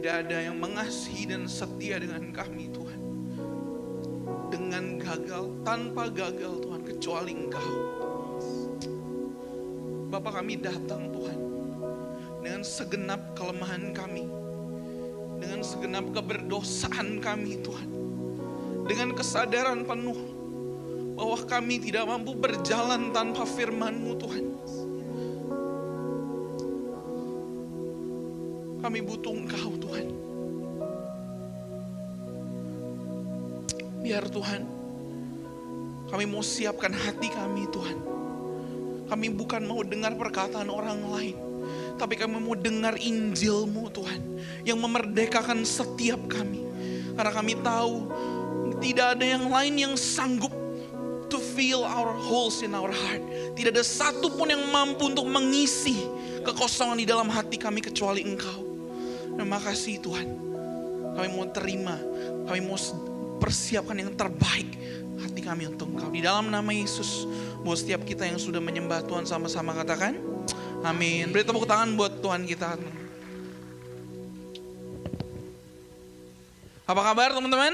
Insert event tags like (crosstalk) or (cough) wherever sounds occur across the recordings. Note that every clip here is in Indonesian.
Tidak ada yang mengasihi dan setia dengan kami Tuhan. Dengan gagal, tanpa gagal Tuhan, kecuali Engkau. Bapak kami datang Tuhan. Dengan segenap kelemahan kami. Dengan segenap keberdosaan kami Tuhan. Dengan kesadaran penuh bahwa kami tidak mampu berjalan tanpa firman-Mu Tuhan. Kami butuh Engkau Tuhan. Biar Tuhan, kami mau siapkan hati kami Tuhan. Kami bukan mau dengar perkataan orang lain. Tapi kami mau dengar Injilmu Tuhan. Yang memerdekakan setiap kami. Karena kami tahu tidak ada yang lain yang sanggup to fill our holes in our heart. Tidak ada satupun yang mampu untuk mengisi kekosongan di dalam hati kami kecuali Engkau. Terima kasih Tuhan. Kami mau terima, kami mau persiapkan yang terbaik hati kami untuk Engkau. Di dalam nama Yesus, buat setiap kita yang sudah menyembah Tuhan sama-sama katakan, amin. Beri tepuk tangan buat Tuhan kita. Apa kabar teman-teman?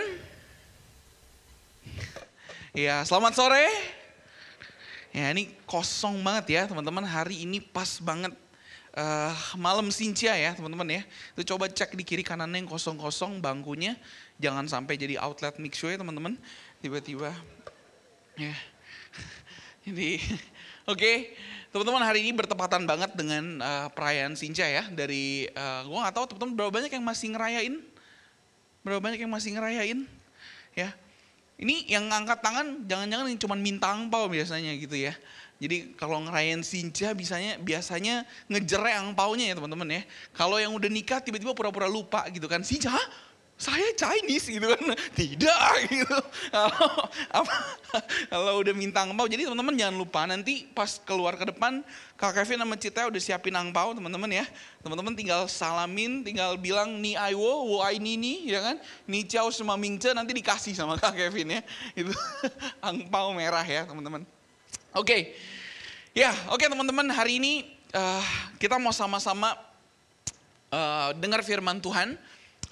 Ya, selamat sore. Ya, ini kosong banget ya teman-teman. Hari ini pas banget uh, malam Sincia ya teman-teman ya. Itu coba cek di kiri kanannya yang kosong-kosong bangkunya. Jangan sampai jadi outlet mix show ya teman-teman. Tiba-tiba ya. (laughs) Jadi (laughs) oke okay. teman-teman hari ini bertepatan banget dengan uh, perayaan Sincia ya. Dari uh, gua nggak tahu teman-teman berapa banyak yang masih ngerayain. Berapa banyak yang masih ngerayain ya ini yang angkat tangan jangan-jangan yang cuma minta angpau biasanya gitu ya. Jadi kalau ngerayain Sinca biasanya biasanya ngejere angpaunya ya teman-teman ya. Kalau yang udah nikah tiba-tiba pura-pura lupa gitu kan. Sinca saya Chinese gitu kan. (laughs) Tidak (laughs) gitu. Kalau (laughs) kalau udah minta angpau, jadi teman-teman jangan lupa nanti pas keluar ke depan Kak Kevin sama Cita udah siapin angpau teman-teman ya. Teman-teman tinggal salamin, tinggal bilang ni aiwo, wo ai nini ya kan. Ni ciao sama mingce nanti dikasih sama Kak Kevin ya. Itu angpau merah ya teman-teman. Oke. Okay. Ya, oke okay, teman-teman hari ini uh, kita mau sama-sama uh, dengar firman Tuhan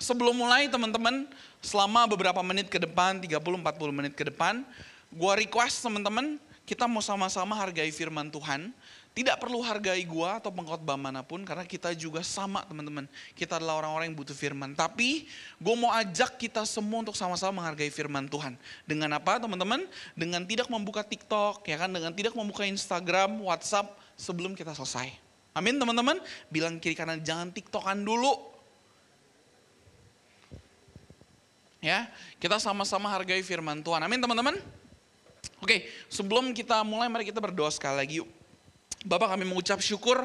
Sebelum mulai teman-teman, selama beberapa menit ke depan, 30-40 menit ke depan, gua request teman-teman, kita mau sama-sama hargai firman Tuhan. Tidak perlu hargai gua atau pengkhotbah mana pun karena kita juga sama teman-teman. Kita adalah orang-orang yang butuh firman. Tapi gue mau ajak kita semua untuk sama-sama menghargai firman Tuhan. Dengan apa teman-teman? Dengan tidak membuka TikTok, ya kan? Dengan tidak membuka Instagram, WhatsApp sebelum kita selesai. Amin teman-teman. Bilang kiri kanan jangan TikTokan dulu Ya, kita sama-sama hargai firman Tuhan. Amin teman-teman. Oke, sebelum kita mulai mari kita berdoa sekali lagi yuk. Bapak kami mengucap syukur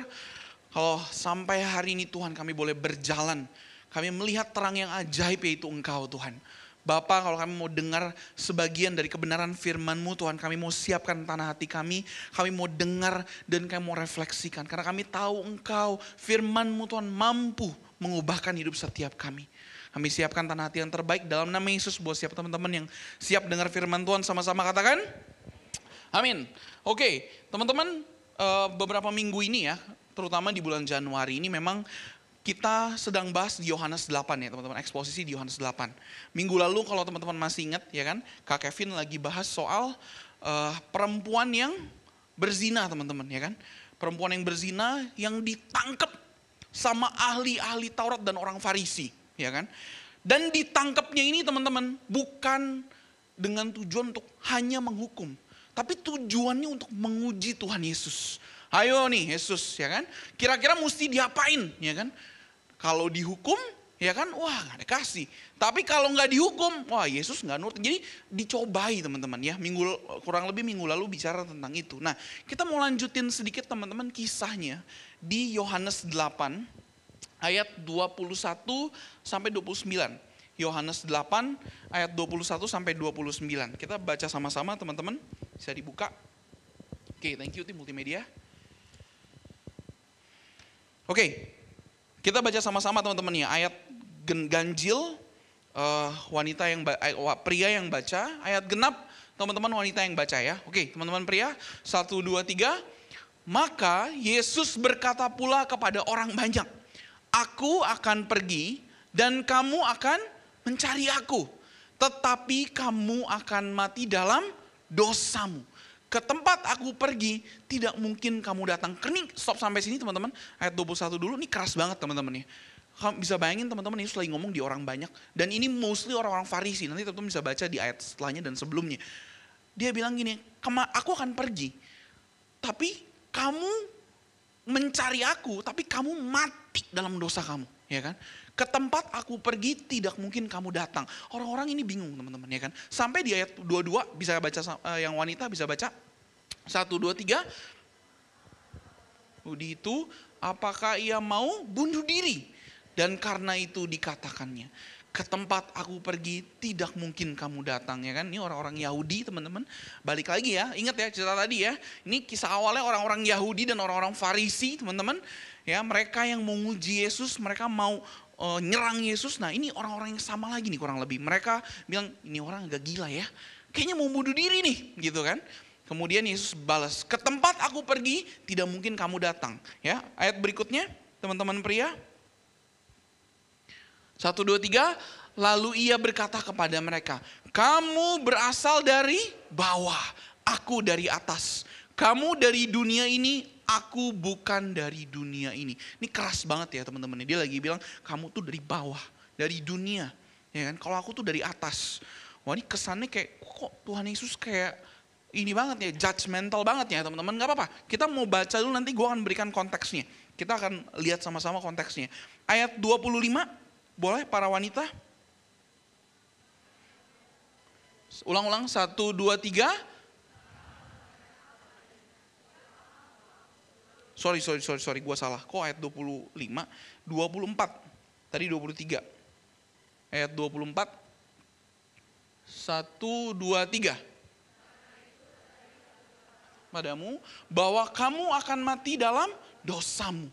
kalau sampai hari ini Tuhan kami boleh berjalan. Kami melihat terang yang ajaib yaitu Engkau Tuhan. Bapak kalau kami mau dengar sebagian dari kebenaran firman-Mu Tuhan kami mau siapkan tanah hati kami. Kami mau dengar dan kami mau refleksikan. Karena kami tahu Engkau firman-Mu Tuhan mampu mengubahkan hidup setiap kami. Kami siapkan tanah hati yang terbaik dalam nama Yesus buat siap teman-teman yang siap dengar firman Tuhan sama-sama katakan. Amin. Oke, teman-teman eh, beberapa minggu ini ya, terutama di bulan Januari ini memang kita sedang bahas di Yohanes 8 ya teman-teman, eksposisi di Yohanes 8. Minggu lalu kalau teman-teman masih ingat ya kan, Kak Kevin lagi bahas soal uh, perempuan yang berzina teman-teman ya kan. Perempuan yang berzina yang ditangkap sama ahli-ahli Taurat dan orang Farisi ya kan? Dan ditangkapnya ini teman-teman bukan dengan tujuan untuk hanya menghukum, tapi tujuannya untuk menguji Tuhan Yesus. Ayo nih Yesus ya kan, kira-kira mesti diapain ya kan? Kalau dihukum ya kan, wah nggak dikasih. Tapi kalau nggak dihukum, wah Yesus nggak nurut. Jadi dicobai teman-teman ya. Minggu kurang lebih minggu lalu bicara tentang itu. Nah kita mau lanjutin sedikit teman-teman kisahnya di Yohanes 8 ayat 21 sampai 29. Yohanes 8 ayat 21 sampai 29. Kita baca sama-sama teman-teman. Bisa dibuka. Oke, okay, thank you tim multimedia. Oke, okay, kita baca sama-sama teman-teman ya. Ayat ganjil uh, wanita yang pria yang baca, ayat genap teman-teman wanita yang baca ya. Oke, teman-teman pria, satu dua tiga. Maka Yesus berkata pula kepada orang banyak, Aku akan pergi dan kamu akan mencari aku. Tetapi kamu akan mati dalam dosamu. Ke tempat aku pergi, tidak mungkin kamu datang. Kening, stop sampai sini teman-teman. Ayat 21 dulu, ini keras banget teman-teman ya. Kamu bisa bayangin teman-teman Yesus lagi ngomong di orang banyak. Dan ini mostly orang-orang Farisi. Nanti teman-teman bisa baca di ayat setelahnya dan sebelumnya. Dia bilang gini, aku akan pergi. Tapi kamu mencari aku, tapi kamu mati dalam dosa kamu. Ya kan? Ke tempat aku pergi tidak mungkin kamu datang. Orang-orang ini bingung teman-teman ya kan. Sampai di ayat 22 bisa baca uh, yang wanita bisa baca. 1, 2, 3. Budi itu apakah ia mau bunuh diri? Dan karena itu dikatakannya ke tempat aku pergi tidak mungkin kamu datang ya kan ini orang-orang Yahudi teman-teman balik lagi ya ingat ya cerita tadi ya ini kisah awalnya orang-orang Yahudi dan orang-orang Farisi teman-teman ya mereka yang menguji Yesus mereka mau uh, nyerang Yesus. Nah ini orang-orang yang sama lagi nih kurang lebih. Mereka bilang ini orang agak gila ya. Kayaknya mau bunuh diri nih gitu kan. Kemudian Yesus balas ke tempat aku pergi tidak mungkin kamu datang. Ya ayat berikutnya teman-teman pria. Satu, dua, tiga. Lalu ia berkata kepada mereka, kamu berasal dari bawah, aku dari atas. Kamu dari dunia ini, aku bukan dari dunia ini. Ini keras banget ya teman-teman. Dia lagi bilang, kamu tuh dari bawah, dari dunia. Ya kan? Kalau aku tuh dari atas. Wah ini kesannya kayak, kok Tuhan Yesus kayak ini banget ya, judgmental banget ya teman-teman. Gak apa-apa, kita mau baca dulu nanti gue akan berikan konteksnya. Kita akan lihat sama-sama konteksnya. Ayat 25, boleh para wanita? Ulang-ulang, satu, dua, tiga. Sorry, sorry, sorry, sorry, gue salah. Kok ayat 25? 24. Tadi 23. Ayat 24. Satu, dua, tiga. Padamu, bahwa kamu akan mati dalam dosamu.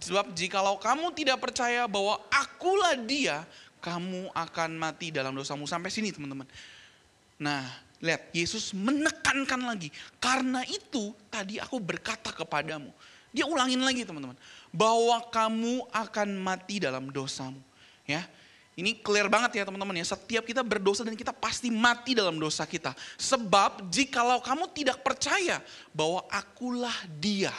Sebab jikalau kamu tidak percaya bahwa akulah dia, kamu akan mati dalam dosamu. Sampai sini teman-teman. Nah, lihat Yesus menekankan lagi. Karena itu tadi aku berkata kepadamu. Dia ulangin lagi teman-teman. Bahwa kamu akan mati dalam dosamu. Ya, ini clear banget ya teman-teman ya. Setiap kita berdosa dan kita pasti mati dalam dosa kita. Sebab jikalau kamu tidak percaya bahwa akulah dia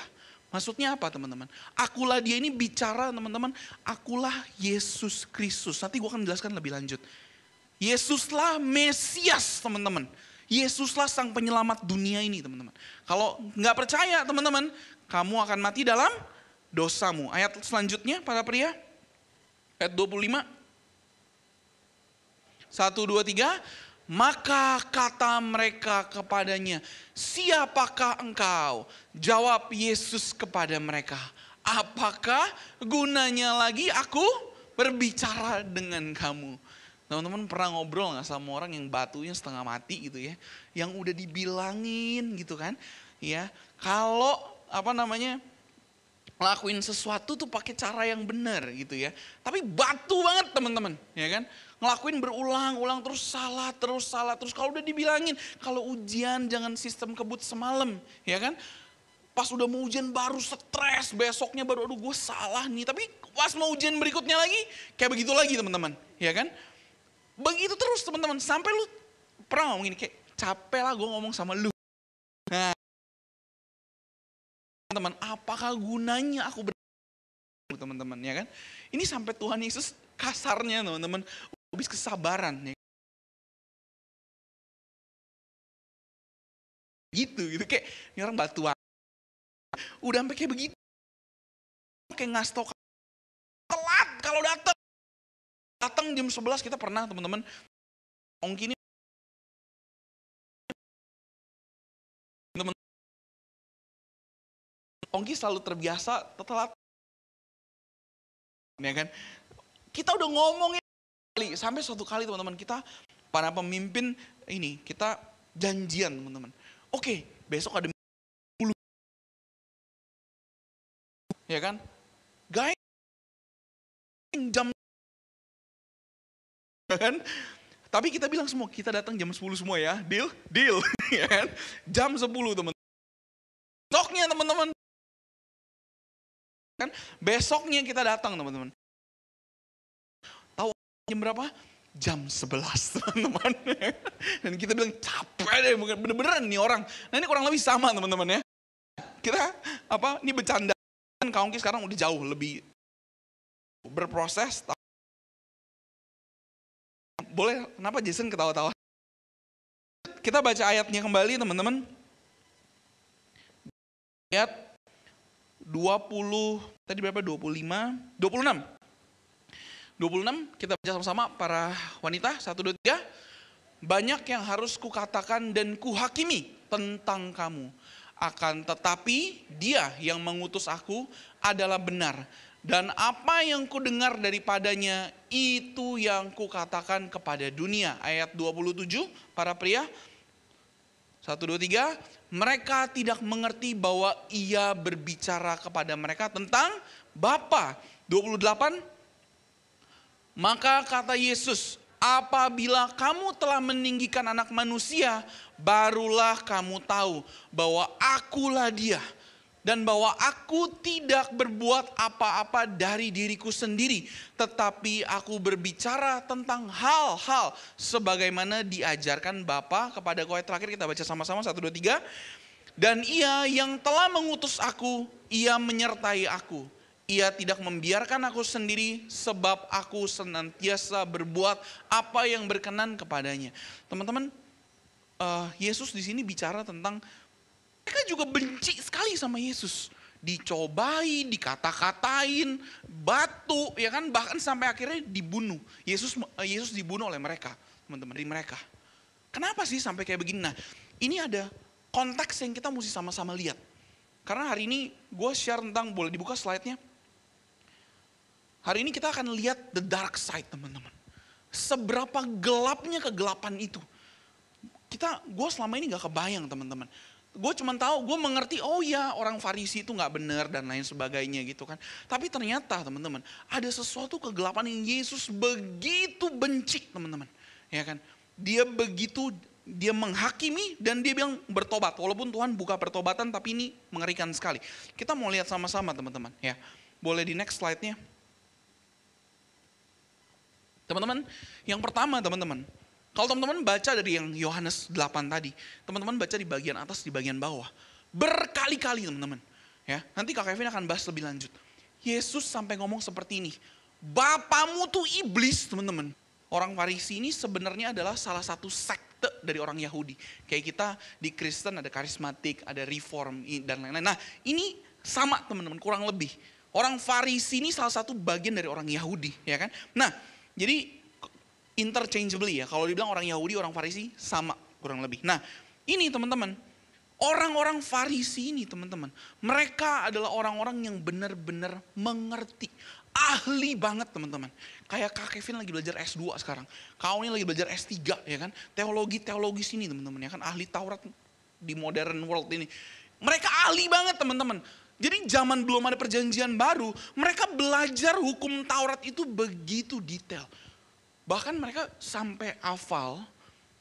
Maksudnya apa teman-teman? Akulah dia ini bicara teman-teman, akulah Yesus Kristus. Nanti gue akan jelaskan lebih lanjut. Yesuslah Mesias teman-teman. Yesuslah sang penyelamat dunia ini teman-teman. Kalau nggak percaya teman-teman, kamu akan mati dalam dosamu. Ayat selanjutnya para pria. Ayat 25. Satu, dua, tiga. Maka kata mereka kepadanya, siapakah engkau? Jawab Yesus kepada mereka, apakah gunanya lagi aku berbicara dengan kamu? Teman-teman pernah ngobrol gak sama orang yang batunya setengah mati gitu ya? Yang udah dibilangin gitu kan? Ya, kalau apa namanya lakuin sesuatu tuh pakai cara yang benar gitu ya. Tapi batu banget teman-teman, ya kan? ngelakuin berulang-ulang terus salah, terus salah, terus kalau udah dibilangin, kalau ujian jangan sistem kebut semalam, ya kan? Pas udah mau ujian baru stres, besoknya baru aduh gue salah nih, tapi pas mau ujian berikutnya lagi, kayak begitu lagi teman-teman, ya kan? Begitu terus teman-teman, sampai lu pernah ngomong gini, kayak capek lah gue ngomong sama lu. Teman-teman, apakah gunanya aku ber teman-teman ya kan? Ini sampai Tuhan Yesus kasarnya teman-teman habis kesabaran. Ya. Gitu, gitu. Kayak ini orang batuan. Udah sampai kayak begitu. Kayak ngasih telat kalau datang. Datang jam 11 kita pernah teman-teman. Ongki Ongki selalu terbiasa telat. Ya kan? Kita udah ngomongin kali, sampai suatu kali teman-teman kita para pemimpin ini kita janjian teman-teman. Oke, besok ada ya kan? Guys, jam ya kan? Tapi kita bilang semua, kita datang jam 10 semua ya, deal? Deal, (laughs) ya kan? Jam 10 teman. Kan? Besoknya kita datang teman-teman. Tahu jam berapa? Jam 11 (laughs) teman-teman. Dan kita bilang capek deh, bener-beneran nih orang. Nah ini kurang lebih sama teman-teman ya. Kita apa, ini bercanda. Kaungki sekarang udah jauh lebih berproses. Boleh, kenapa Jason ketawa-tawa? Kita baca ayatnya kembali teman-teman. Ayat 20, tadi berapa? 25, 26. 26 kita baca sama-sama para wanita, 1, 2, 3. Banyak yang harus kukatakan dan kuhakimi tentang kamu. Akan tetapi dia yang mengutus aku adalah benar dan apa yang ku dengar daripadanya itu yang ku katakan kepada dunia. Ayat 27 para pria. 1, 2, 3. Mereka tidak mengerti bahwa ia berbicara kepada mereka tentang Bapa. 28. Maka kata Yesus, apabila kamu telah meninggikan anak manusia, barulah kamu tahu bahwa akulah dia dan bahwa aku tidak berbuat apa-apa dari diriku sendiri, tetapi aku berbicara tentang hal-hal sebagaimana diajarkan Bapa kepada kau. Terakhir kita baca sama-sama satu dua tiga. Dan ia yang telah mengutus aku, ia menyertai aku. Ia tidak membiarkan aku sendiri sebab aku senantiasa berbuat apa yang berkenan kepadanya. Teman-teman, uh, Yesus di sini bicara tentang mereka juga benci sekali sama Yesus. Dicobai, dikata-katain, batu, ya kan bahkan sampai akhirnya dibunuh. Yesus eh, Yesus dibunuh oleh mereka, teman-teman, dari mereka. Kenapa sih sampai kayak begini? Nah, ini ada konteks yang kita mesti sama-sama lihat. Karena hari ini gue share tentang, boleh dibuka slide-nya. Hari ini kita akan lihat the dark side teman-teman. Seberapa gelapnya kegelapan itu. Kita, gue selama ini gak kebayang teman-teman gue cuma tahu, gue mengerti, oh ya orang Farisi itu nggak benar dan lain sebagainya gitu kan. Tapi ternyata teman-teman, ada sesuatu kegelapan yang Yesus begitu benci teman-teman. Ya kan, dia begitu dia menghakimi dan dia bilang bertobat. Walaupun Tuhan buka pertobatan tapi ini mengerikan sekali. Kita mau lihat sama-sama teman-teman ya. Boleh di next slide-nya. Teman-teman, yang pertama teman-teman, kalau teman-teman baca dari yang Yohanes 8 tadi, teman-teman baca di bagian atas, di bagian bawah. Berkali-kali teman-teman. Ya, nanti Kak Kevin akan bahas lebih lanjut. Yesus sampai ngomong seperti ini. Bapamu tuh iblis teman-teman. Orang Farisi ini sebenarnya adalah salah satu sekte dari orang Yahudi. Kayak kita di Kristen ada karismatik, ada reform dan lain-lain. Nah ini sama teman-teman kurang lebih. Orang Farisi ini salah satu bagian dari orang Yahudi ya kan. Nah jadi interchangeably ya. Kalau dibilang orang Yahudi, orang Farisi sama kurang lebih. Nah ini teman-teman, orang-orang Farisi ini teman-teman, mereka adalah orang-orang yang benar-benar mengerti. Ahli banget teman-teman. Kayak Kak Kevin lagi belajar S2 sekarang. Kau ini lagi belajar S3 ya kan. Teologi-teologi sini teman-teman ya kan. Ahli Taurat di modern world ini. Mereka ahli banget teman-teman. Jadi zaman belum ada perjanjian baru, mereka belajar hukum Taurat itu begitu detail. Bahkan mereka sampai hafal,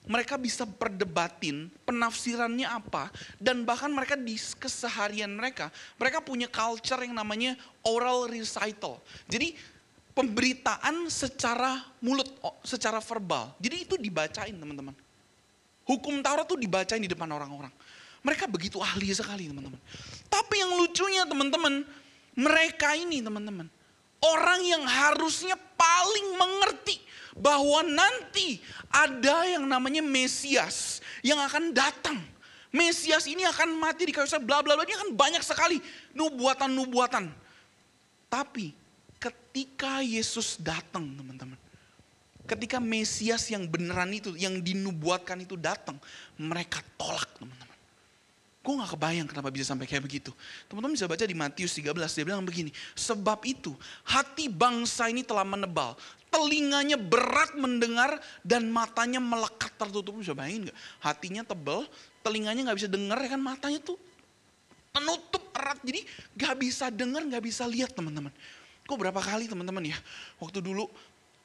mereka bisa perdebatin penafsirannya apa. Dan bahkan mereka di keseharian mereka, mereka punya culture yang namanya oral recital. Jadi pemberitaan secara mulut, secara verbal. Jadi itu dibacain teman-teman. Hukum Taurat tuh dibacain di depan orang-orang. Mereka begitu ahli sekali teman-teman. Tapi yang lucunya teman-teman, mereka ini teman-teman, orang yang harusnya paling mengerti bahwa nanti ada yang namanya Mesias yang akan datang. Mesias ini akan mati di kayu salib, bla bla bla. Ini akan banyak sekali nubuatan-nubuatan. Tapi ketika Yesus datang, teman-teman. Ketika Mesias yang beneran itu, yang dinubuatkan itu datang, mereka tolak, teman-teman. Gue gak kebayang kenapa bisa sampai kayak begitu. Teman-teman bisa baca di Matius 13, dia bilang begini. Sebab itu hati bangsa ini telah menebal. Telinganya berat mendengar dan matanya melekat tertutup. Bisa bayangin gak? Hatinya tebal, telinganya gak bisa dengar ya kan matanya tuh menutup erat. Jadi gak bisa dengar, gak bisa lihat teman-teman. Kok berapa kali teman-teman ya. Waktu dulu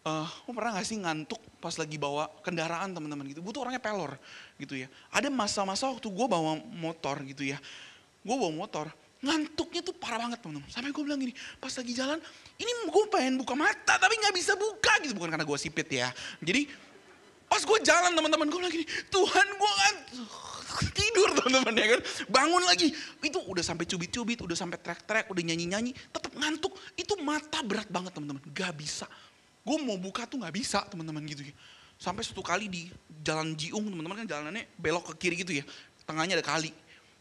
uh, lo pernah gak sih ngantuk pas lagi bawa kendaraan teman-teman gitu. Butuh orangnya pelor gitu ya. Ada masa-masa waktu gue bawa motor gitu ya. Gue bawa motor, ngantuknya tuh parah banget teman-teman. Sampai gue bilang gini, pas lagi jalan, ini gue pengen buka mata tapi nggak bisa buka gitu. Bukan karena gue sipit ya. Jadi pas gue jalan teman-teman, gue bilang gini, Tuhan gue ngantuk. (laughs) Tidur teman-teman ya kan. Bangun lagi, itu udah sampai cubit-cubit, udah sampai trek-trek, udah nyanyi-nyanyi. Tetap ngantuk, itu mata berat banget teman-teman. Gak bisa. Gue mau buka tuh gak bisa teman-teman gitu ya. Sampai satu kali di jalan Jiung teman-teman kan jalanannya belok ke kiri gitu ya. Tengahnya ada kali.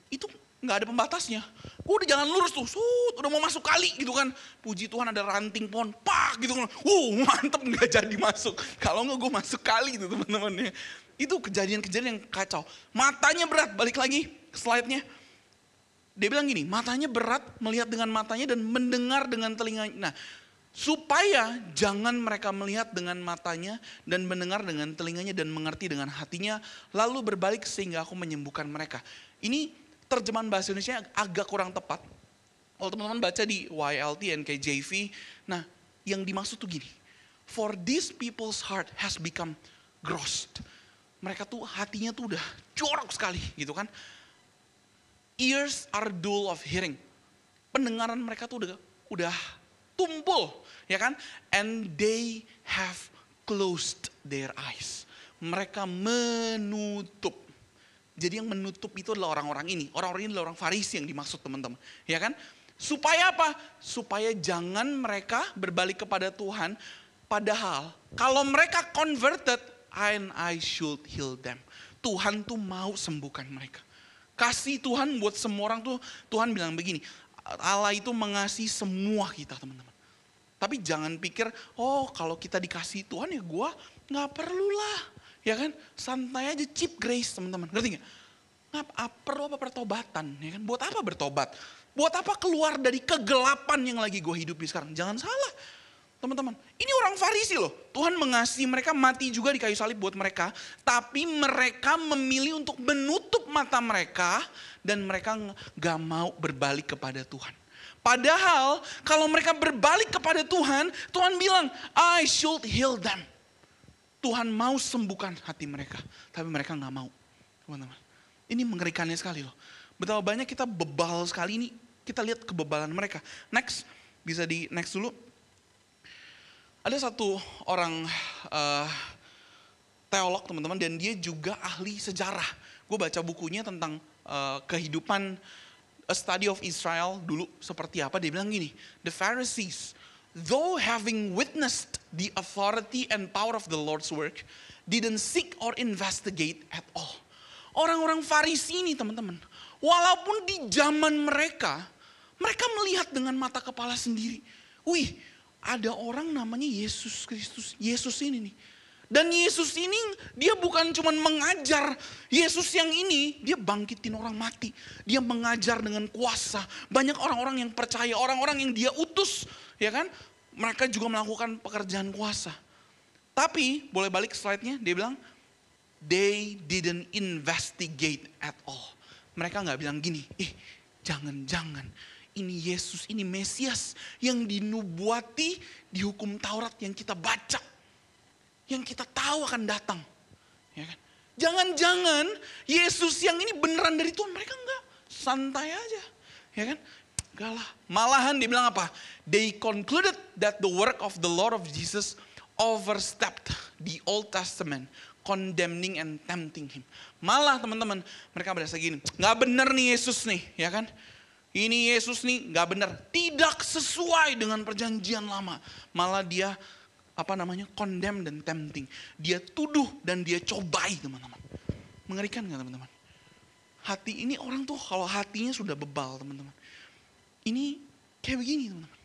Itu nggak ada pembatasnya. Gue udah jalan lurus tuh, sut, udah mau masuk kali gitu kan. Puji Tuhan ada ranting pohon, pak gitu kan. Wow (laughs) mantep nggak jadi masuk. Kalau nggak gue masuk kali gitu teman-teman ya. Itu kejadian-kejadian yang kacau. Matanya berat, balik lagi slide-nya. Dia bilang gini, matanya berat melihat dengan matanya dan mendengar dengan telinganya. Nah, supaya jangan mereka melihat dengan matanya dan mendengar dengan telinganya dan mengerti dengan hatinya, lalu berbalik sehingga aku menyembuhkan mereka. Ini terjemahan bahasa Indonesia agak kurang tepat. Kalau teman-teman baca di YLT and KJV, nah yang dimaksud tuh gini. For these people's heart has become grossed. Mereka tuh hatinya tuh udah jorok sekali gitu kan. Ears are dull of hearing. Pendengaran mereka tuh udah udah tumpul ya kan. And they have closed their eyes. Mereka menutup jadi yang menutup itu adalah orang-orang ini. Orang-orang ini adalah orang Farisi yang dimaksud teman-teman. Ya kan? Supaya apa? Supaya jangan mereka berbalik kepada Tuhan. Padahal kalau mereka converted, and I should heal them. Tuhan tuh mau sembuhkan mereka. Kasih Tuhan buat semua orang tuh, Tuhan bilang begini, Allah itu mengasihi semua kita teman-teman. Tapi jangan pikir, oh kalau kita dikasih Tuhan ya gue gak perlulah Ya kan? Santai aja cheap grace teman-teman. Ngerti gak? Ngap, perlu apa pertobatan? Ya kan? Buat apa bertobat? Buat apa keluar dari kegelapan yang lagi gue hidupi sekarang? Jangan salah. Teman-teman, ini orang Farisi loh. Tuhan mengasihi mereka mati juga di kayu salib buat mereka. Tapi mereka memilih untuk menutup mata mereka. Dan mereka gak mau berbalik kepada Tuhan. Padahal kalau mereka berbalik kepada Tuhan, Tuhan bilang, I should heal them. Tuhan mau sembuhkan hati mereka, tapi mereka nggak mau. Teman-teman, ini mengerikannya sekali loh. Betapa banyak kita bebal sekali ini, kita lihat kebebalan mereka. Next, bisa di next dulu. Ada satu orang uh, teolog teman-teman dan dia juga ahli sejarah. Gue baca bukunya tentang uh, kehidupan A Study of Israel dulu seperti apa. Dia bilang gini, the Pharisees though having witnessed the authority and power of the Lord's work, didn't seek or investigate at all. Orang-orang Farisi ini teman-teman, walaupun di zaman mereka, mereka melihat dengan mata kepala sendiri. Wih, ada orang namanya Yesus Kristus. Yesus ini nih. Dan Yesus ini dia bukan cuma mengajar. Yesus yang ini dia bangkitin orang mati. Dia mengajar dengan kuasa. Banyak orang-orang yang percaya, orang-orang yang dia utus ya kan? Mereka juga melakukan pekerjaan kuasa. Tapi, boleh balik slide-nya, dia bilang, they didn't investigate at all. Mereka nggak bilang gini, eh jangan-jangan ini Yesus, ini Mesias yang dinubuati di hukum Taurat yang kita baca. Yang kita tahu akan datang. Ya kan? Jangan-jangan Yesus yang ini beneran dari Tuhan. Mereka enggak, santai aja. Ya kan? Enggak lah. Malahan dibilang apa? They concluded that the work of the Lord of Jesus overstepped the Old Testament, condemning and tempting him. Malah teman-teman, mereka berasa gini, nggak benar nih Yesus nih, ya kan? Ini Yesus nih nggak benar, tidak sesuai dengan perjanjian lama. Malah dia apa namanya condemn dan tempting. Dia tuduh dan dia cobai teman-teman. Mengerikan nggak teman-teman? Hati ini orang tuh kalau hatinya sudah bebal teman-teman. Ini kayak begini teman-teman.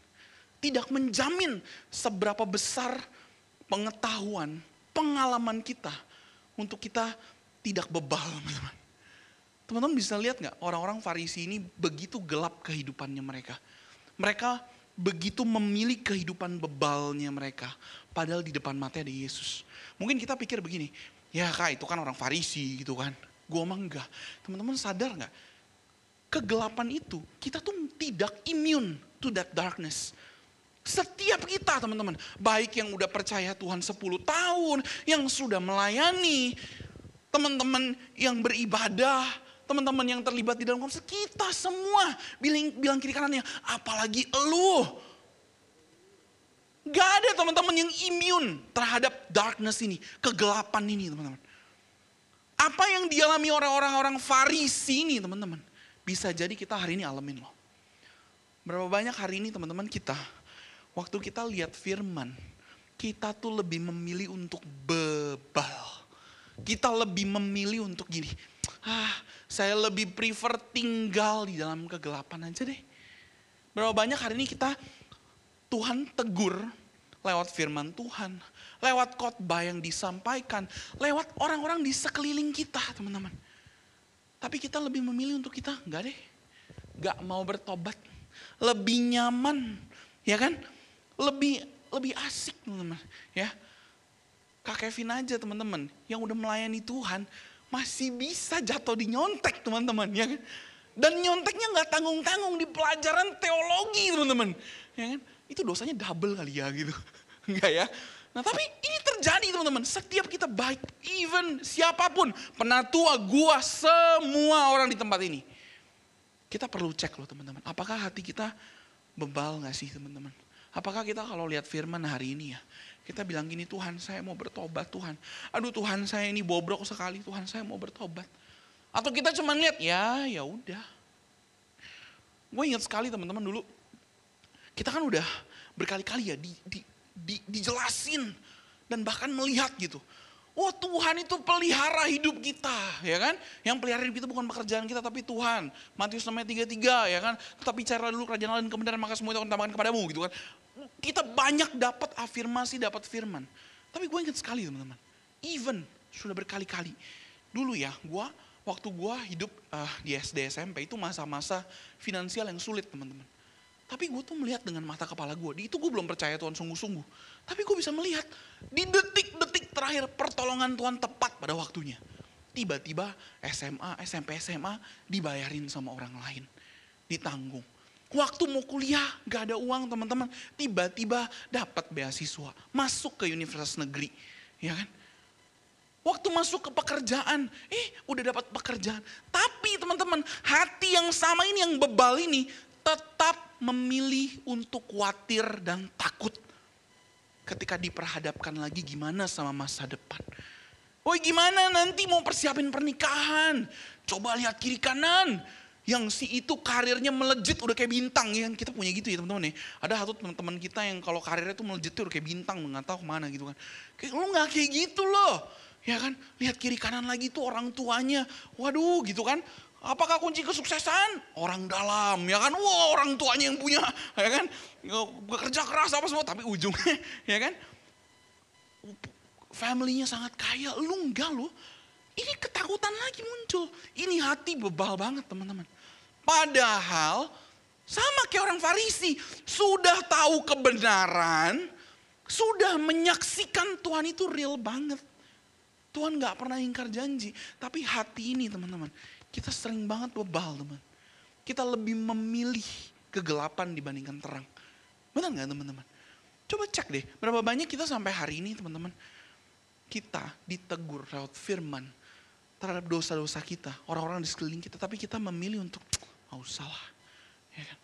Tidak menjamin seberapa besar pengetahuan, pengalaman kita untuk kita tidak bebal teman-teman. Teman-teman bisa lihat nggak orang-orang Farisi ini begitu gelap kehidupannya mereka. Mereka begitu memilih kehidupan bebalnya mereka. Padahal di depan mata ada Yesus. Mungkin kita pikir begini, ya kak itu kan orang Farisi gitu kan. Gue emang enggak. Teman-teman sadar nggak? kegelapan itu, kita tuh tidak immune to that darkness. Setiap kita teman-teman, baik yang udah percaya Tuhan 10 tahun, yang sudah melayani, teman-teman yang beribadah, teman-teman yang terlibat di dalam konflik, kita semua bilang, bilang kiri kanannya, apalagi elu. Gak ada teman-teman yang imun terhadap darkness ini, kegelapan ini teman-teman. Apa yang dialami orang-orang Farisi ini teman-teman, bisa jadi kita hari ini alamin loh. Berapa banyak hari ini teman-teman kita, waktu kita lihat firman, kita tuh lebih memilih untuk bebal. Kita lebih memilih untuk gini, ah saya lebih prefer tinggal di dalam kegelapan aja deh. Berapa banyak hari ini kita Tuhan tegur lewat firman Tuhan, lewat khotbah yang disampaikan, lewat orang-orang di sekeliling kita, teman-teman. Tapi kita lebih memilih untuk kita, enggak deh, enggak mau bertobat, lebih nyaman, ya kan? Lebih lebih asik, teman-teman, ya. Kak Kevin aja, teman-teman, yang udah melayani Tuhan, masih bisa jatuh di nyontek, teman-teman, ya kan? Dan nyonteknya nggak tanggung-tanggung di pelajaran teologi, teman-teman, ya kan? itu dosanya double kali ya gitu. (laughs) Enggak ya. Nah tapi ini terjadi teman-teman. Setiap kita baik, even siapa pun. Penatua, gua, semua orang di tempat ini. Kita perlu cek loh teman-teman. Apakah hati kita bebal gak sih teman-teman? Apakah kita kalau lihat firman hari ini ya. Kita bilang gini Tuhan saya mau bertobat Tuhan. Aduh Tuhan saya ini bobrok sekali Tuhan saya mau bertobat. Atau kita cuma lihat ya ya udah. Gue ingat sekali teman-teman dulu kita kan udah berkali-kali ya di, di, di, dijelasin dan bahkan melihat gitu. Oh Tuhan itu pelihara hidup kita, ya kan? Yang pelihara hidup kita bukan pekerjaan kita, tapi Tuhan. Matius namanya tiga tiga, ya kan? Tetapi cara dulu kerajaan Allah dan kebenaran, maka semua itu akan tambahkan kepadamu, gitu kan? Kita banyak dapat afirmasi, dapat firman. Tapi gue ingat sekali teman-teman, even sudah berkali-kali. Dulu ya, gue waktu gue hidup uh, di SD SMP itu masa-masa finansial yang sulit teman-teman. Tapi gue tuh melihat dengan mata kepala gue. Di itu gue belum percaya Tuhan sungguh-sungguh. Tapi gue bisa melihat di detik-detik terakhir pertolongan Tuhan tepat pada waktunya. Tiba-tiba SMA, SMP, SMA dibayarin sama orang lain. Ditanggung. Waktu mau kuliah gak ada uang teman-teman. Tiba-tiba dapat beasiswa. Masuk ke universitas negeri. Ya kan? Waktu masuk ke pekerjaan, eh udah dapat pekerjaan. Tapi teman-teman, hati yang sama ini yang bebal ini tetap memilih untuk khawatir dan takut ketika diperhadapkan lagi gimana sama masa depan. Woi gimana nanti mau persiapin pernikahan. Coba lihat kiri kanan. Yang si itu karirnya melejit udah kayak bintang ya. Kita punya gitu ya teman-teman ya. Ada satu teman-teman kita yang kalau karirnya tuh melejit tuh udah kayak bintang. Nggak tahu ke mana gitu kan. Kayak lu gak kayak gitu loh. Ya kan, lihat kiri kanan lagi tuh orang tuanya. Waduh gitu kan. Apakah kunci kesuksesan? Orang dalam, ya kan? Wah orang tuanya yang punya, ya kan? Bekerja keras apa semua, tapi ujungnya, (laughs) ya kan? Familynya sangat kaya, lu enggak lu. Ini ketakutan lagi muncul. Ini hati bebal banget teman-teman. Padahal sama kayak orang Farisi, sudah tahu kebenaran, sudah menyaksikan Tuhan itu real banget. Tuhan gak pernah ingkar janji, tapi hati ini teman-teman kita sering banget bebal teman. Kita lebih memilih kegelapan dibandingkan terang. Benar nggak teman-teman? Coba cek deh, berapa banyak kita sampai hari ini teman-teman. Kita ditegur lewat firman terhadap dosa-dosa kita. Orang-orang di sekeliling kita, tapi kita memilih untuk, mau salah. Ya kan?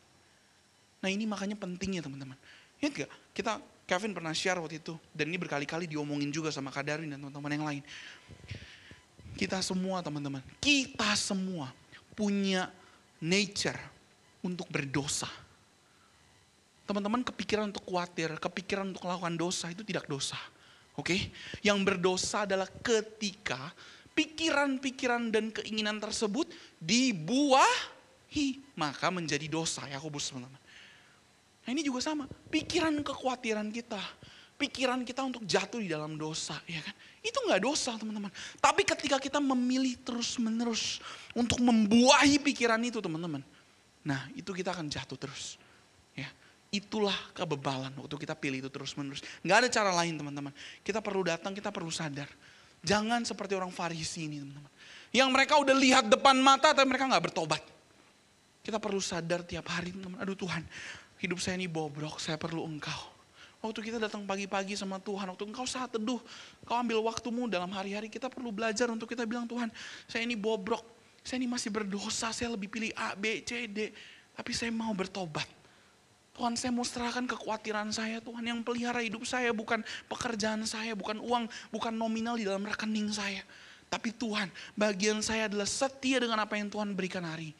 Nah ini makanya pentingnya teman-teman. Ingat gak? Kita, Kevin pernah share waktu itu. Dan ini berkali-kali diomongin juga sama Kak Darwin dan teman-teman yang lain. Kita semua teman-teman, kita semua punya nature untuk berdosa. Teman-teman kepikiran untuk khawatir, kepikiran untuk melakukan dosa itu tidak dosa. Oke, okay? yang berdosa adalah ketika pikiran-pikiran dan keinginan tersebut dibuahi, maka menjadi dosa. Ya, aku teman-teman. Nah ini juga sama, pikiran kekhawatiran kita, pikiran kita untuk jatuh di dalam dosa, ya kan? Itu nggak dosa teman-teman. Tapi ketika kita memilih terus-menerus untuk membuahi pikiran itu teman-teman. Nah itu kita akan jatuh terus. Ya, Itulah kebebalan waktu kita pilih itu terus-menerus. Nggak ada cara lain teman-teman. Kita perlu datang, kita perlu sadar. Jangan seperti orang Farisi ini teman-teman. Yang mereka udah lihat depan mata tapi mereka nggak bertobat. Kita perlu sadar tiap hari teman-teman. Aduh Tuhan, hidup saya ini bobrok, saya perlu engkau. Waktu kita datang pagi-pagi sama Tuhan, waktu engkau saat teduh, kau ambil waktumu dalam hari-hari, kita perlu belajar untuk kita bilang Tuhan, saya ini bobrok, Saya ini masih berdosa, saya lebih pilih A, B, C, D. Tapi saya mau bertobat. Tuhan saya mau serahkan kekhawatiran saya, Tuhan yang pelihara hidup saya bukan pekerjaan saya, bukan uang, bukan nominal di dalam rekening saya. Tapi Tuhan, bagian saya adalah setia dengan apa yang Tuhan berikan hari.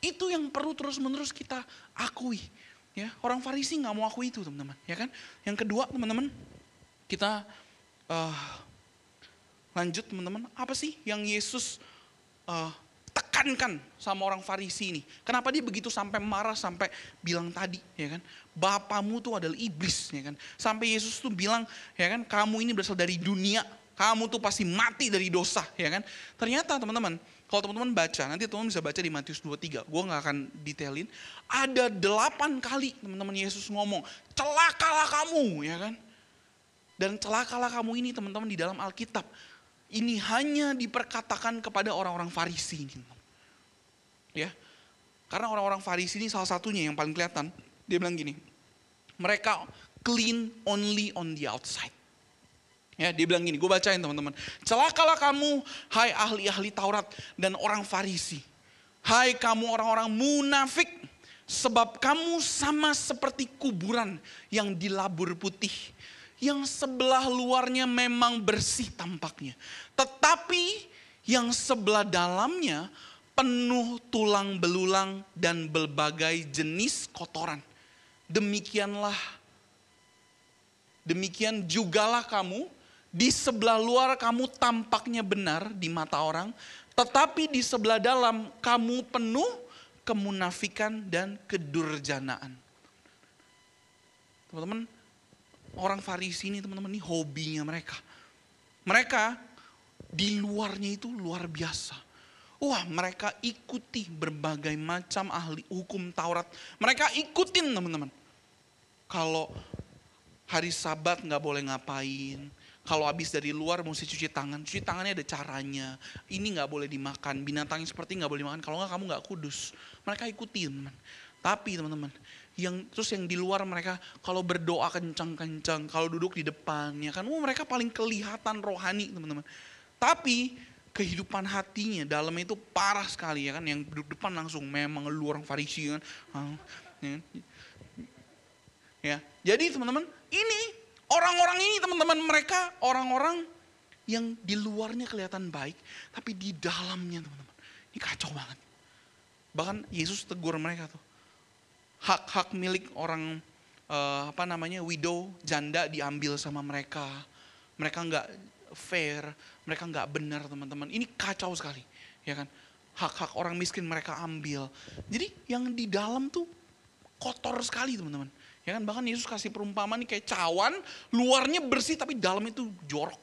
Itu yang perlu terus-menerus kita akui. Ya, orang Farisi nggak mau akui itu, teman-teman. Ya kan? Yang kedua, teman-teman, kita uh, lanjut, teman-teman. Apa sih yang Yesus uh, tekankan sama orang Farisi ini. Kenapa dia begitu sampai marah sampai bilang tadi, ya kan? Bapamu tuh adalah iblis, ya kan? Sampai Yesus tuh bilang, ya kan? Kamu ini berasal dari dunia, kamu tuh pasti mati dari dosa, ya kan? Ternyata teman-teman, kalau teman-teman baca, nanti teman-teman bisa baca di Matius 23, gue gak akan detailin. Ada delapan kali teman-teman Yesus ngomong, celakalah kamu, ya kan? Dan celakalah kamu ini teman-teman di dalam Alkitab. Ini hanya diperkatakan kepada orang-orang Farisi ini. Ya. Karena orang-orang Farisi ini salah satunya yang paling kelihatan. Dia bilang gini, mereka clean only on the outside. Ya, dia bilang gini, gue bacain teman-teman. Celakalah kamu, hai ahli-ahli Taurat dan orang Farisi. Hai kamu orang-orang munafik, sebab kamu sama seperti kuburan yang dilabur putih. Yang sebelah luarnya memang bersih tampaknya. Tetapi yang sebelah dalamnya penuh tulang belulang dan berbagai jenis kotoran. Demikianlah, demikian jugalah kamu, di sebelah luar kamu tampaknya benar di mata orang, tetapi di sebelah dalam kamu penuh kemunafikan dan kedurjanaan. Teman-teman, orang Farisi ini teman-teman ini hobinya mereka. Mereka di luarnya itu luar biasa Wah mereka ikuti berbagai macam ahli hukum Taurat. Mereka ikutin teman-teman. Kalau hari sabat nggak boleh ngapain. Kalau habis dari luar mesti cuci tangan. Cuci tangannya ada caranya. Ini nggak boleh dimakan. Binatang yang seperti nggak boleh dimakan. Kalau nggak kamu nggak kudus. Mereka ikutin. Teman. Tapi teman-teman, yang terus yang di luar mereka kalau berdoa kencang-kencang, kalau duduk di depan, ya kan, oh, mereka paling kelihatan rohani teman-teman. Tapi kehidupan hatinya dalam itu parah sekali ya kan yang duduk depan langsung memang lu orang Farisi kan ya, ya. jadi teman-teman ini orang-orang ini teman-teman mereka orang-orang yang di luarnya kelihatan baik tapi di dalamnya teman-teman ini kacau banget bahkan Yesus tegur mereka tuh hak-hak milik orang uh, apa namanya widow janda diambil sama mereka mereka nggak fair, mereka nggak benar teman-teman. Ini kacau sekali, ya kan? Hak-hak orang miskin mereka ambil. Jadi yang di dalam tuh kotor sekali teman-teman. Ya kan bahkan Yesus kasih perumpamaan nih kayak cawan, luarnya bersih tapi dalamnya itu jorok.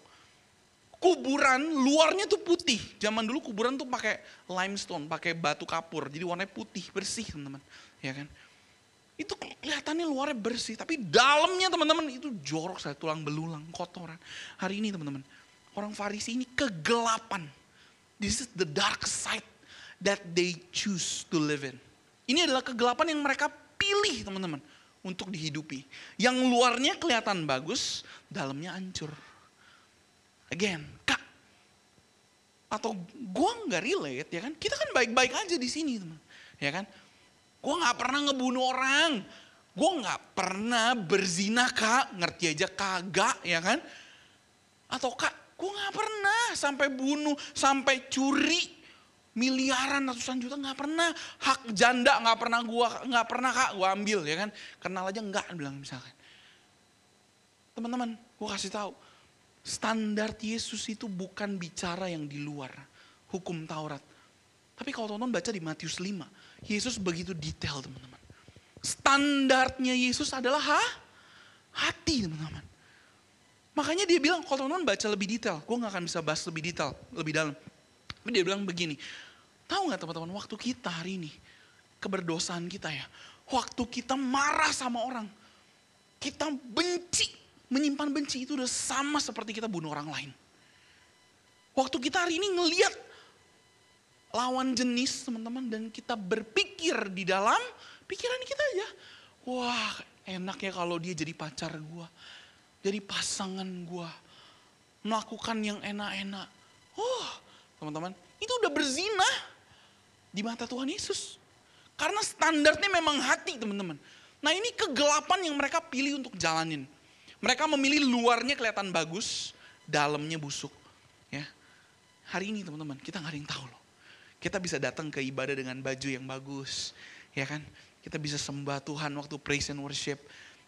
Kuburan luarnya tuh putih. Zaman dulu kuburan tuh pakai limestone, pakai batu kapur. Jadi warnanya putih, bersih teman-teman. Ya kan? Itu kelihatannya luarnya bersih, tapi dalamnya teman-teman itu jorok saya tulang belulang, kotoran. Hari ini teman-teman, orang Farisi ini kegelapan. This is the dark side that they choose to live in. Ini adalah kegelapan yang mereka pilih teman-teman untuk dihidupi. Yang luarnya kelihatan bagus, dalamnya hancur. Again, kak, atau gue nggak relate ya kan? Kita kan baik-baik aja di sini teman, ya kan? Gue nggak pernah ngebunuh orang, gue nggak pernah berzina kak, ngerti aja kagak ya kan? Atau kak, Gue gak pernah sampai bunuh, sampai curi miliaran ratusan juta nggak pernah. Hak janda nggak pernah gua nggak pernah kak gua ambil ya kan? Kenal aja nggak bilang misalkan. Teman-teman gua kasih tahu. Standar Yesus itu bukan bicara yang di luar hukum Taurat. Tapi kalau teman-teman baca di Matius 5 Yesus begitu detail teman-teman. Standarnya Yesus adalah ha? hati teman-teman. Makanya dia bilang, kalau teman-teman baca lebih detail, gue gak akan bisa bahas lebih detail, lebih dalam. Tapi dia bilang begini, tahu gak teman-teman, waktu kita hari ini, keberdosaan kita ya, waktu kita marah sama orang, kita benci, menyimpan benci itu udah sama seperti kita bunuh orang lain. Waktu kita hari ini ngeliat lawan jenis teman-teman dan kita berpikir di dalam pikiran kita aja. Wah enak ya kalau dia jadi pacar gue jadi pasangan gue. Melakukan yang enak-enak. Oh, teman-teman, itu udah berzina. di mata Tuhan Yesus. Karena standarnya memang hati teman-teman. Nah ini kegelapan yang mereka pilih untuk jalanin. Mereka memilih luarnya kelihatan bagus, dalamnya busuk. Ya, Hari ini teman-teman, kita nggak ada yang tahu loh. Kita bisa datang ke ibadah dengan baju yang bagus. Ya kan? Kita bisa sembah Tuhan waktu praise and worship.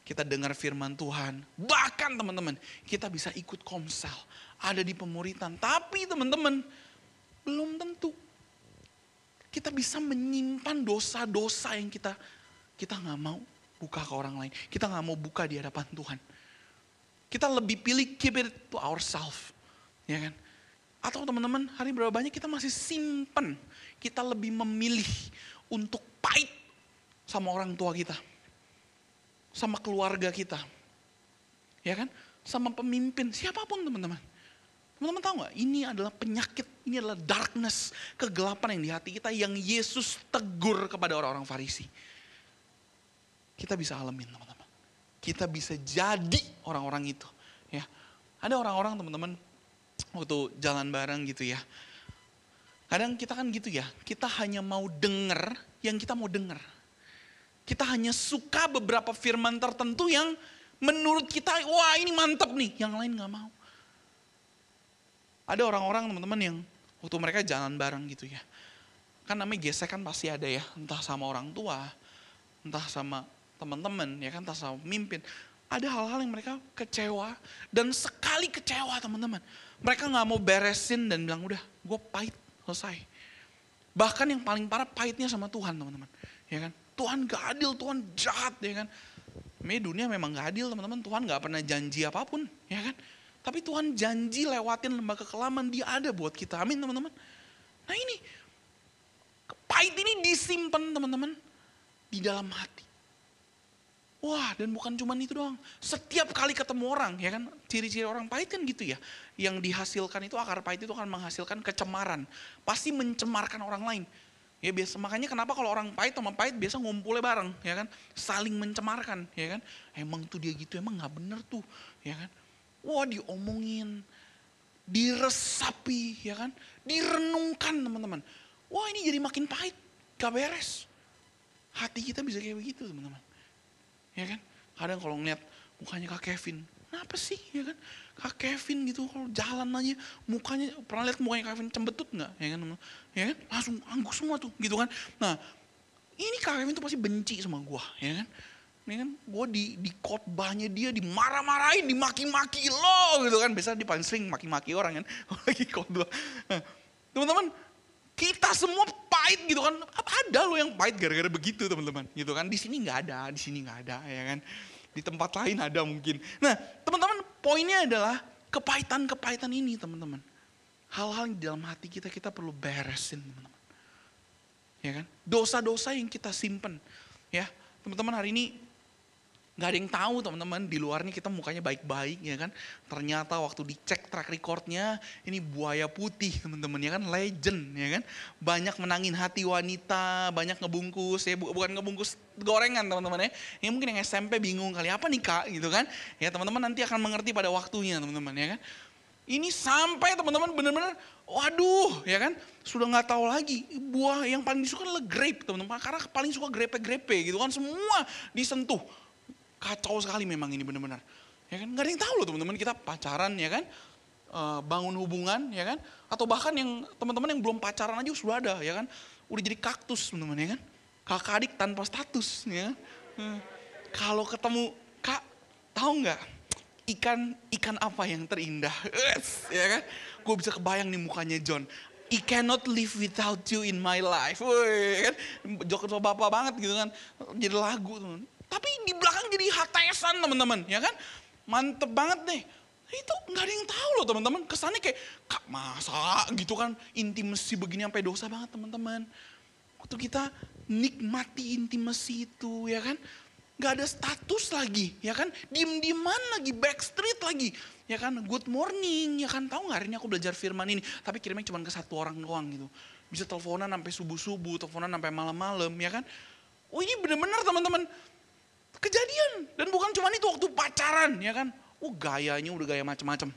Kita dengar firman Tuhan. Bahkan teman-teman, kita bisa ikut komsel. Ada di pemuritan. Tapi teman-teman, belum tentu kita bisa menyimpan dosa-dosa yang kita kita nggak mau buka ke orang lain. Kita nggak mau buka di hadapan Tuhan. Kita lebih pilih keep it to ourselves. Ya kan? Atau teman-teman, hari berapa banyak kita masih simpen. Kita lebih memilih untuk pahit sama orang tua kita. Sama keluarga kita. Ya kan? Sama pemimpin, siapa pun teman-teman. Teman-teman tahu nggak? Ini adalah penyakit, ini adalah darkness, kegelapan yang di hati kita yang Yesus tegur kepada orang-orang Farisi. Kita bisa alamin teman-teman. Kita bisa jadi orang-orang itu. Ya, ada orang-orang teman-teman waktu jalan bareng gitu ya. Kadang kita kan gitu ya, kita hanya mau denger yang kita mau denger. Kita hanya suka beberapa firman tertentu yang menurut kita, wah ini mantep nih, yang lain gak mau. Ada orang-orang teman-teman yang waktu mereka jalan bareng gitu ya. Kan namanya gesek kan pasti ada ya, entah sama orang tua, entah sama teman-teman, ya kan, entah sama pemimpin. Ada hal-hal yang mereka kecewa dan sekali kecewa teman-teman. Mereka nggak mau beresin dan bilang udah, gue pahit, selesai. Bahkan yang paling parah pahitnya sama Tuhan teman-teman, ya kan? Tuhan gak adil, Tuhan jahat, ya kan? Me dunia memang gak adil teman-teman, Tuhan gak pernah janji apa pun, ya kan? Tapi Tuhan janji lewatin lembaga kekelaman, dia ada buat kita. Amin teman-teman. Nah ini, pahit ini disimpan teman-teman di dalam hati. Wah, dan bukan cuma itu doang. Setiap kali ketemu orang, ya kan, ciri-ciri orang pahit kan gitu ya. Yang dihasilkan itu akar pahit itu akan menghasilkan kecemaran. Pasti mencemarkan orang lain. Ya biasa makanya kenapa kalau orang pahit sama pahit biasa ngumpulnya bareng, ya kan? Saling mencemarkan, ya kan? Emang tuh dia gitu, emang nggak bener tuh, ya kan? Wah diomongin, diresapi, ya kan? Direnungkan teman-teman. Wah ini jadi makin pahit, gak beres. Hati kita bisa kayak begitu teman-teman. Ya kan? Kadang kalau ngeliat mukanya Kak Kevin, kenapa sih ya kan? Kak Kevin gitu kalau jalan aja mukanya pernah lihat mukanya Kak Kevin cembetut nggak ya kan? Ya kan? Langsung angguk semua tuh gitu kan. Nah, ini Kak Kevin tuh pasti benci sama gua ya kan? Ini kan gue di, di khotbahnya dia dimarah-marahin, dimaki-maki lo gitu kan. Biasa dia paling sering maki-maki orang kan. (laughs) Lagi khotbah. Nah, teman-teman, kita semua pahit gitu kan. Ada lo yang pahit gara-gara begitu teman-teman. Gitu kan. Di sini nggak ada, di sini nggak ada ya kan. Di tempat lain ada mungkin. Nah teman-teman poinnya adalah kepahitan-kepahitan ini teman-teman. Hal-hal di dalam hati kita, kita perlu beresin teman-teman. Ya kan. Dosa-dosa yang kita simpen. Ya teman-teman hari ini Gak ada yang tahu teman-teman, di luarnya kita mukanya baik-baik ya kan. Ternyata waktu dicek track recordnya, ini buaya putih teman-teman ya kan, legend ya kan. Banyak menangin hati wanita, banyak ngebungkus, ya bukan ngebungkus gorengan teman-teman ya. Ini mungkin yang SMP bingung kali, apa nih kak gitu kan. Ya teman-teman nanti akan mengerti pada waktunya teman-teman ya kan. Ini sampai teman-teman benar-benar, waduh ya kan, sudah nggak tahu lagi buah yang paling disuka adalah grape teman-teman, karena paling suka grepe-grepe gitu kan, semua disentuh kacau sekali memang ini benar-benar. Ya kan? Gak ada yang tahu loh teman-teman kita pacaran ya kan. E, bangun hubungan ya kan. Atau bahkan yang teman-teman yang belum pacaran aja sudah ada ya kan. Udah jadi kaktus teman-teman ya kan. Kakak adik tanpa status ya kan. Hmm. Kalau ketemu kak tahu nggak ikan ikan apa yang terindah? ya kan? Gue bisa kebayang nih mukanya John. I cannot live without you in my life. Woi, kan? Joker bapak banget gitu kan. Jadi lagu teman. Tapi di belakang jadi HTSan teman-teman, ya kan? Mantep banget nih. Itu nggak ada yang tahu loh teman-teman. Kesannya kayak, kak masa gitu kan intimasi begini sampai dosa banget teman-teman. Waktu kita nikmati intimasi itu ya kan. Gak ada status lagi ya kan. Diem-dieman lagi, backstreet lagi. Ya kan, good morning ya kan. Tahu gak hari ini aku belajar firman ini. Tapi kirimnya cuma ke satu orang doang gitu. Bisa teleponan sampai subuh-subuh, teleponan sampai malam-malam ya kan. Oh ini bener-bener teman-teman Kejadian. Dan bukan cuma itu waktu pacaran ya kan. Oh gayanya udah gaya macam-macam.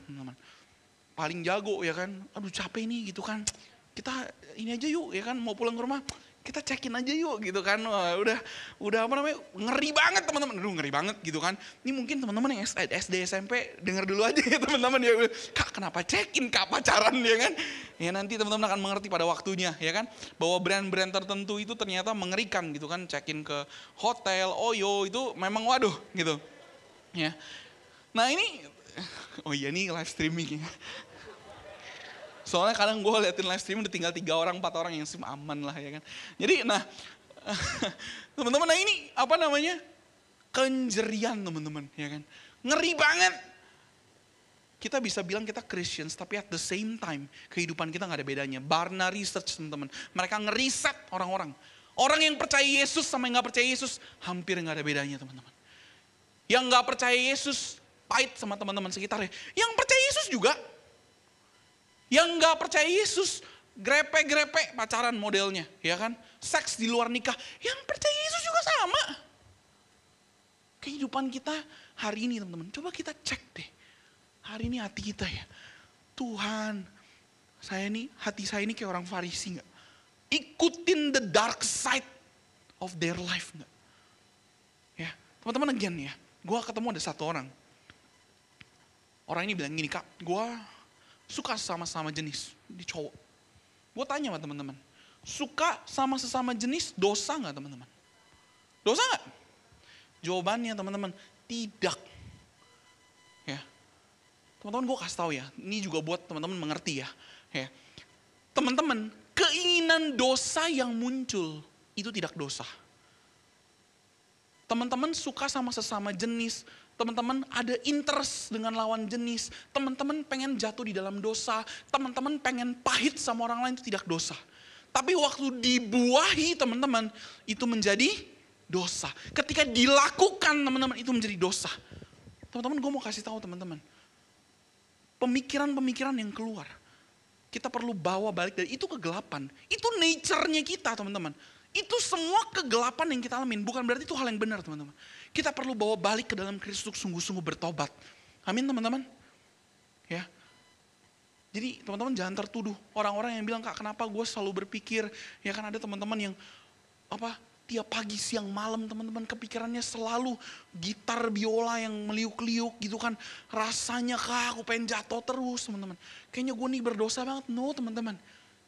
Paling jago ya kan. Aduh capek nih gitu kan. Kita ini aja yuk ya kan mau pulang ke rumah. Kita cekin aja yuk gitu kan. Wah, udah udah apa namanya ngeri banget teman-teman. Aduh ngeri banget gitu kan. Ini mungkin teman-teman yang SD SMP denger dulu aja ya (laughs) teman-teman ya. Kak kenapa cekin kak pacaran ya kan. Ya nanti teman-teman akan mengerti pada waktunya ya kan. Bahwa brand-brand tertentu itu ternyata mengerikan gitu kan. Cekin ke hotel, oyo itu memang waduh gitu. Ya. Nah ini, (laughs) oh iya nih live streaming ya. Soalnya kadang gue liatin live stream udah tinggal tiga orang, empat orang yang sim aman lah ya kan. Jadi nah, (laughs) teman-teman nah ini apa namanya? Kenjerian teman-teman ya kan. Ngeri banget. Kita bisa bilang kita Christians, tapi at the same time kehidupan kita nggak ada bedanya. Barna Research teman-teman, mereka ngeriset orang-orang. Orang yang percaya Yesus sama yang nggak percaya Yesus hampir nggak ada bedanya teman-teman. Yang nggak percaya Yesus pahit sama teman-teman sekitarnya. Yang percaya Yesus juga yang nggak percaya Yesus, grepe-grepe pacaran modelnya, ya kan? Seks di luar nikah. Yang percaya Yesus juga sama. Kehidupan kita hari ini teman-teman, coba kita cek deh. Hari ini hati kita ya. Tuhan, saya ini, hati saya ini kayak orang Farisi nggak? Ikutin the dark side of their life nggak? Ya, teman-teman again ya. Gue ketemu ada satu orang. Orang ini bilang gini, kak, gue suka sama-sama jenis di cowok. Gue tanya sama teman-teman, suka sama sesama jenis dosa nggak teman-teman? Dosa nggak? Jawabannya teman-teman, tidak. Ya, teman-teman gue kasih tahu ya, ini juga buat teman-teman mengerti ya. Ya, teman-teman, keinginan dosa yang muncul itu tidak dosa. Teman-teman suka sama sesama jenis, teman-teman ada interest dengan lawan jenis, teman-teman pengen jatuh di dalam dosa, teman-teman pengen pahit sama orang lain itu tidak dosa. Tapi waktu dibuahi teman-teman itu menjadi dosa. Ketika dilakukan teman-teman itu menjadi dosa. Teman-teman gue mau kasih tahu teman-teman. Pemikiran-pemikiran yang keluar. Kita perlu bawa balik dari itu kegelapan. Itu nature-nya kita teman-teman. Itu semua kegelapan yang kita alamin. Bukan berarti itu hal yang benar teman-teman. Kita perlu bawa balik ke dalam Kristus sungguh-sungguh bertobat. Amin teman-teman. Ya. Jadi teman-teman jangan tertuduh. Orang-orang yang bilang kak kenapa gue selalu berpikir? Ya kan ada teman-teman yang apa tiap pagi siang malam teman-teman kepikirannya selalu gitar biola yang meliuk-liuk gitu kan. Rasanya kak aku pengen jatuh terus teman-teman. Kayaknya gue nih berdosa banget. No teman-teman.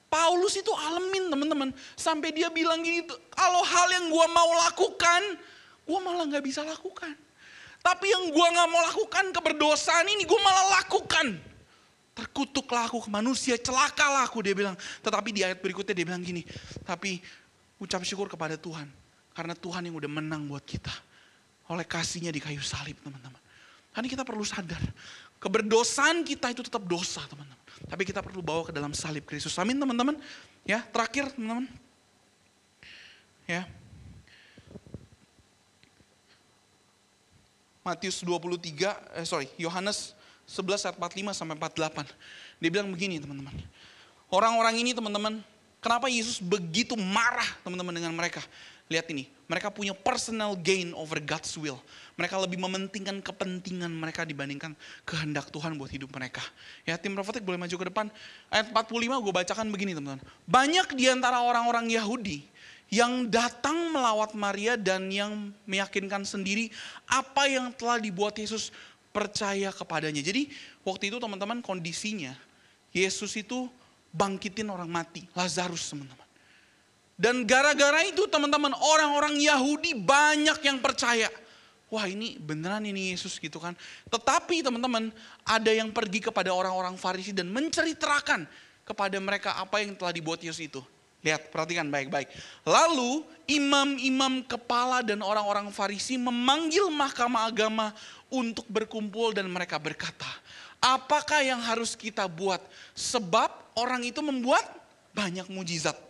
Paulus itu alamin teman-teman. Sampai dia bilang gini kalau hal yang gue mau lakukan gue malah gak bisa lakukan. Tapi yang gue gak mau lakukan keberdosaan ini gue malah lakukan. Terkutuklah aku ke manusia, celakalah aku dia bilang. Tetapi di ayat berikutnya dia bilang gini, tapi ucap syukur kepada Tuhan. Karena Tuhan yang udah menang buat kita. Oleh kasihnya di kayu salib teman-teman. Karena kita perlu sadar, keberdosaan kita itu tetap dosa teman-teman. Tapi kita perlu bawa ke dalam salib Kristus. Amin teman-teman. Ya, terakhir teman-teman. Ya, Matius 23, eh sorry, Yohanes 11 ayat 45 sampai 48. Dia bilang begini teman-teman. Orang-orang ini teman-teman, kenapa Yesus begitu marah teman-teman dengan mereka? Lihat ini, mereka punya personal gain over God's will. Mereka lebih mementingkan kepentingan mereka dibandingkan kehendak Tuhan buat hidup mereka. Ya tim profetik boleh maju ke depan. Ayat 45 gue bacakan begini teman-teman. Banyak di antara orang-orang Yahudi yang datang melawat Maria dan yang meyakinkan sendiri apa yang telah dibuat Yesus percaya kepadanya. Jadi waktu itu teman-teman kondisinya Yesus itu bangkitin orang mati, Lazarus teman-teman. Dan gara-gara itu teman-teman orang-orang Yahudi banyak yang percaya. Wah ini beneran ini Yesus gitu kan. Tetapi teman-teman ada yang pergi kepada orang-orang Farisi dan menceritakan kepada mereka apa yang telah dibuat Yesus itu. Lihat, perhatikan baik-baik. Lalu imam-imam kepala dan orang-orang Farisi memanggil mahkamah agama untuk berkumpul dan mereka berkata, apakah yang harus kita buat? Sebab orang itu membuat banyak mujizat.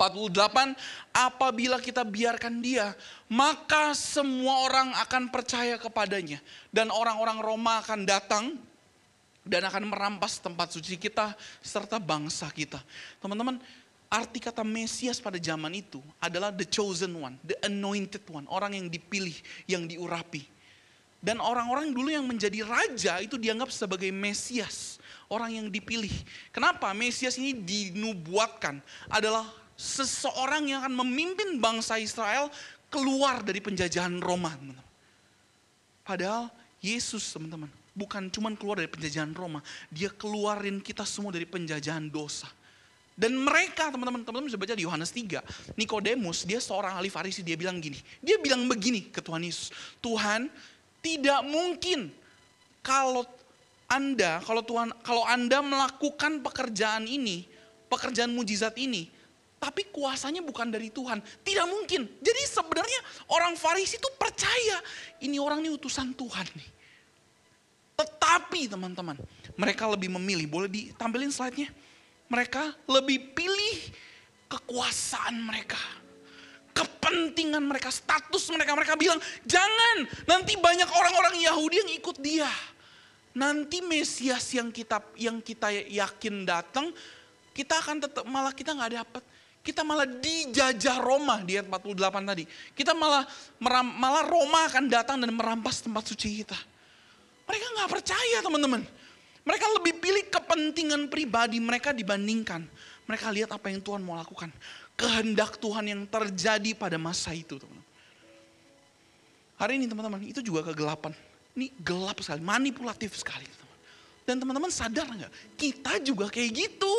48, apabila kita biarkan dia, maka semua orang akan percaya kepadanya. Dan orang-orang Roma akan datang dan akan merampas tempat suci kita serta bangsa kita. Teman-teman, Arti kata Mesias pada zaman itu adalah the chosen one, the anointed one, orang yang dipilih, yang diurapi. Dan orang-orang dulu yang menjadi raja itu dianggap sebagai Mesias, orang yang dipilih. Kenapa Mesias ini dinubuatkan adalah seseorang yang akan memimpin bangsa Israel keluar dari penjajahan Roma. Padahal Yesus teman-teman bukan cuma keluar dari penjajahan Roma. Dia keluarin kita semua dari penjajahan dosa. Dan mereka teman-teman, teman-teman bisa baca di Yohanes 3. Nikodemus, dia seorang ahli farisi, dia bilang gini. Dia bilang begini ke Tuhan Yesus. Tuhan, tidak mungkin kalau Anda, kalau Tuhan, kalau Anda melakukan pekerjaan ini, pekerjaan mujizat ini, tapi kuasanya bukan dari Tuhan. Tidak mungkin. Jadi sebenarnya orang Farisi itu percaya ini orang ini utusan Tuhan nih. Tetapi teman-teman, mereka lebih memilih. Boleh ditampilin slide-nya? Mereka lebih pilih kekuasaan mereka. Kepentingan mereka, status mereka. Mereka bilang, jangan nanti banyak orang-orang Yahudi yang ikut dia. Nanti Mesias yang kita yang kita yakin datang, kita akan tetap malah kita nggak dapat kita malah dijajah Roma di ayat 48 tadi. Kita malah malah Roma akan datang dan merampas tempat suci kita. Mereka nggak percaya teman-teman. Mereka lebih pilih kepentingan pribadi mereka dibandingkan. Mereka lihat apa yang Tuhan mau lakukan. Kehendak Tuhan yang terjadi pada masa itu teman-teman. Hari ini teman-teman itu juga kegelapan. Ini gelap sekali, manipulatif sekali. Teman. Dan teman-teman sadar nggak? Kita juga kayak gitu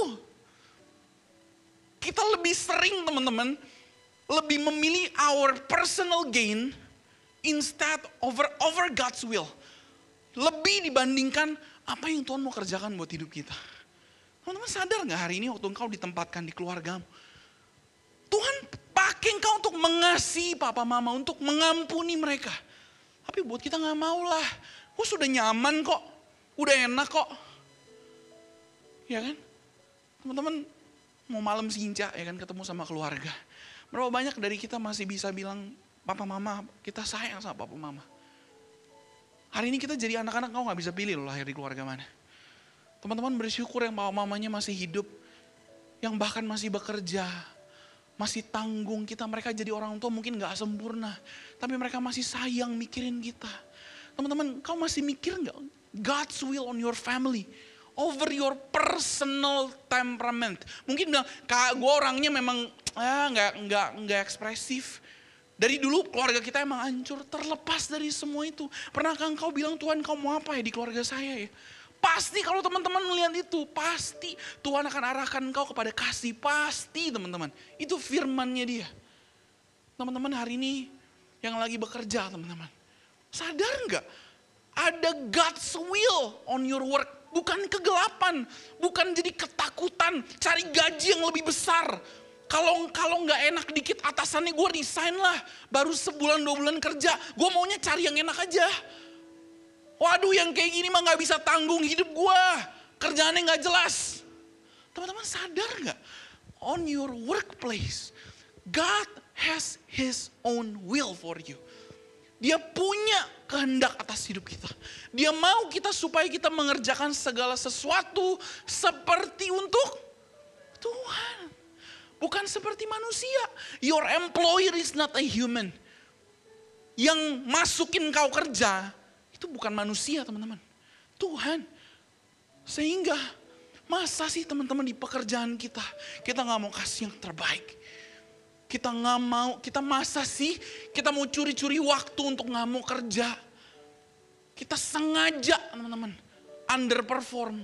kita lebih sering teman-teman lebih memilih our personal gain instead over over God's will. Lebih dibandingkan apa yang Tuhan mau kerjakan buat hidup kita. Teman-teman sadar nggak hari ini waktu engkau ditempatkan di keluargamu. Tuhan pakai engkau untuk mengasihi papa mama, untuk mengampuni mereka. Tapi buat kita nggak mau lah. Gue sudah nyaman kok, udah enak kok. Ya kan? Teman-teman mau malam sinca ya kan ketemu sama keluarga. Berapa banyak dari kita masih bisa bilang, papa mama kita sayang sama papa mama. Hari ini kita jadi anak-anak kau gak bisa pilih loh lahir di keluarga mana. Teman-teman bersyukur yang papa mamanya masih hidup, yang bahkan masih bekerja, masih tanggung kita. Mereka jadi orang tua mungkin gak sempurna, tapi mereka masih sayang mikirin kita. Teman-teman, kau masih mikir gak God's will on your family? over your personal temperament. Mungkin bilang, kak gue orangnya memang ah, nggak nggak nggak ekspresif. Dari dulu keluarga kita emang hancur, terlepas dari semua itu. Pernahkah engkau bilang Tuhan kau mau apa ya di keluarga saya ya? Pasti kalau teman-teman melihat itu, pasti Tuhan akan arahkan engkau kepada kasih. Pasti teman-teman, itu firmannya dia. Teman-teman hari ini yang lagi bekerja teman-teman. Sadar nggak? Ada God's will on your work bukan kegelapan, bukan jadi ketakutan, cari gaji yang lebih besar. Kalau kalau nggak enak dikit atasannya gue resign lah, baru sebulan dua bulan kerja, gue maunya cari yang enak aja. Waduh yang kayak gini mah nggak bisa tanggung hidup gue, kerjaannya nggak jelas. Teman-teman sadar nggak? On your workplace, God has His own will for you. Dia punya kehendak atas hidup kita. Dia mau kita supaya kita mengerjakan segala sesuatu seperti untuk Tuhan. Bukan seperti manusia. Your employer is not a human. Yang masukin kau kerja, itu bukan manusia teman-teman. Tuhan. Sehingga masa sih teman-teman di pekerjaan kita, kita gak mau kasih yang terbaik kita nggak mau, kita masa sih kita mau curi-curi waktu untuk nggak mau kerja. Kita sengaja teman-teman underperform,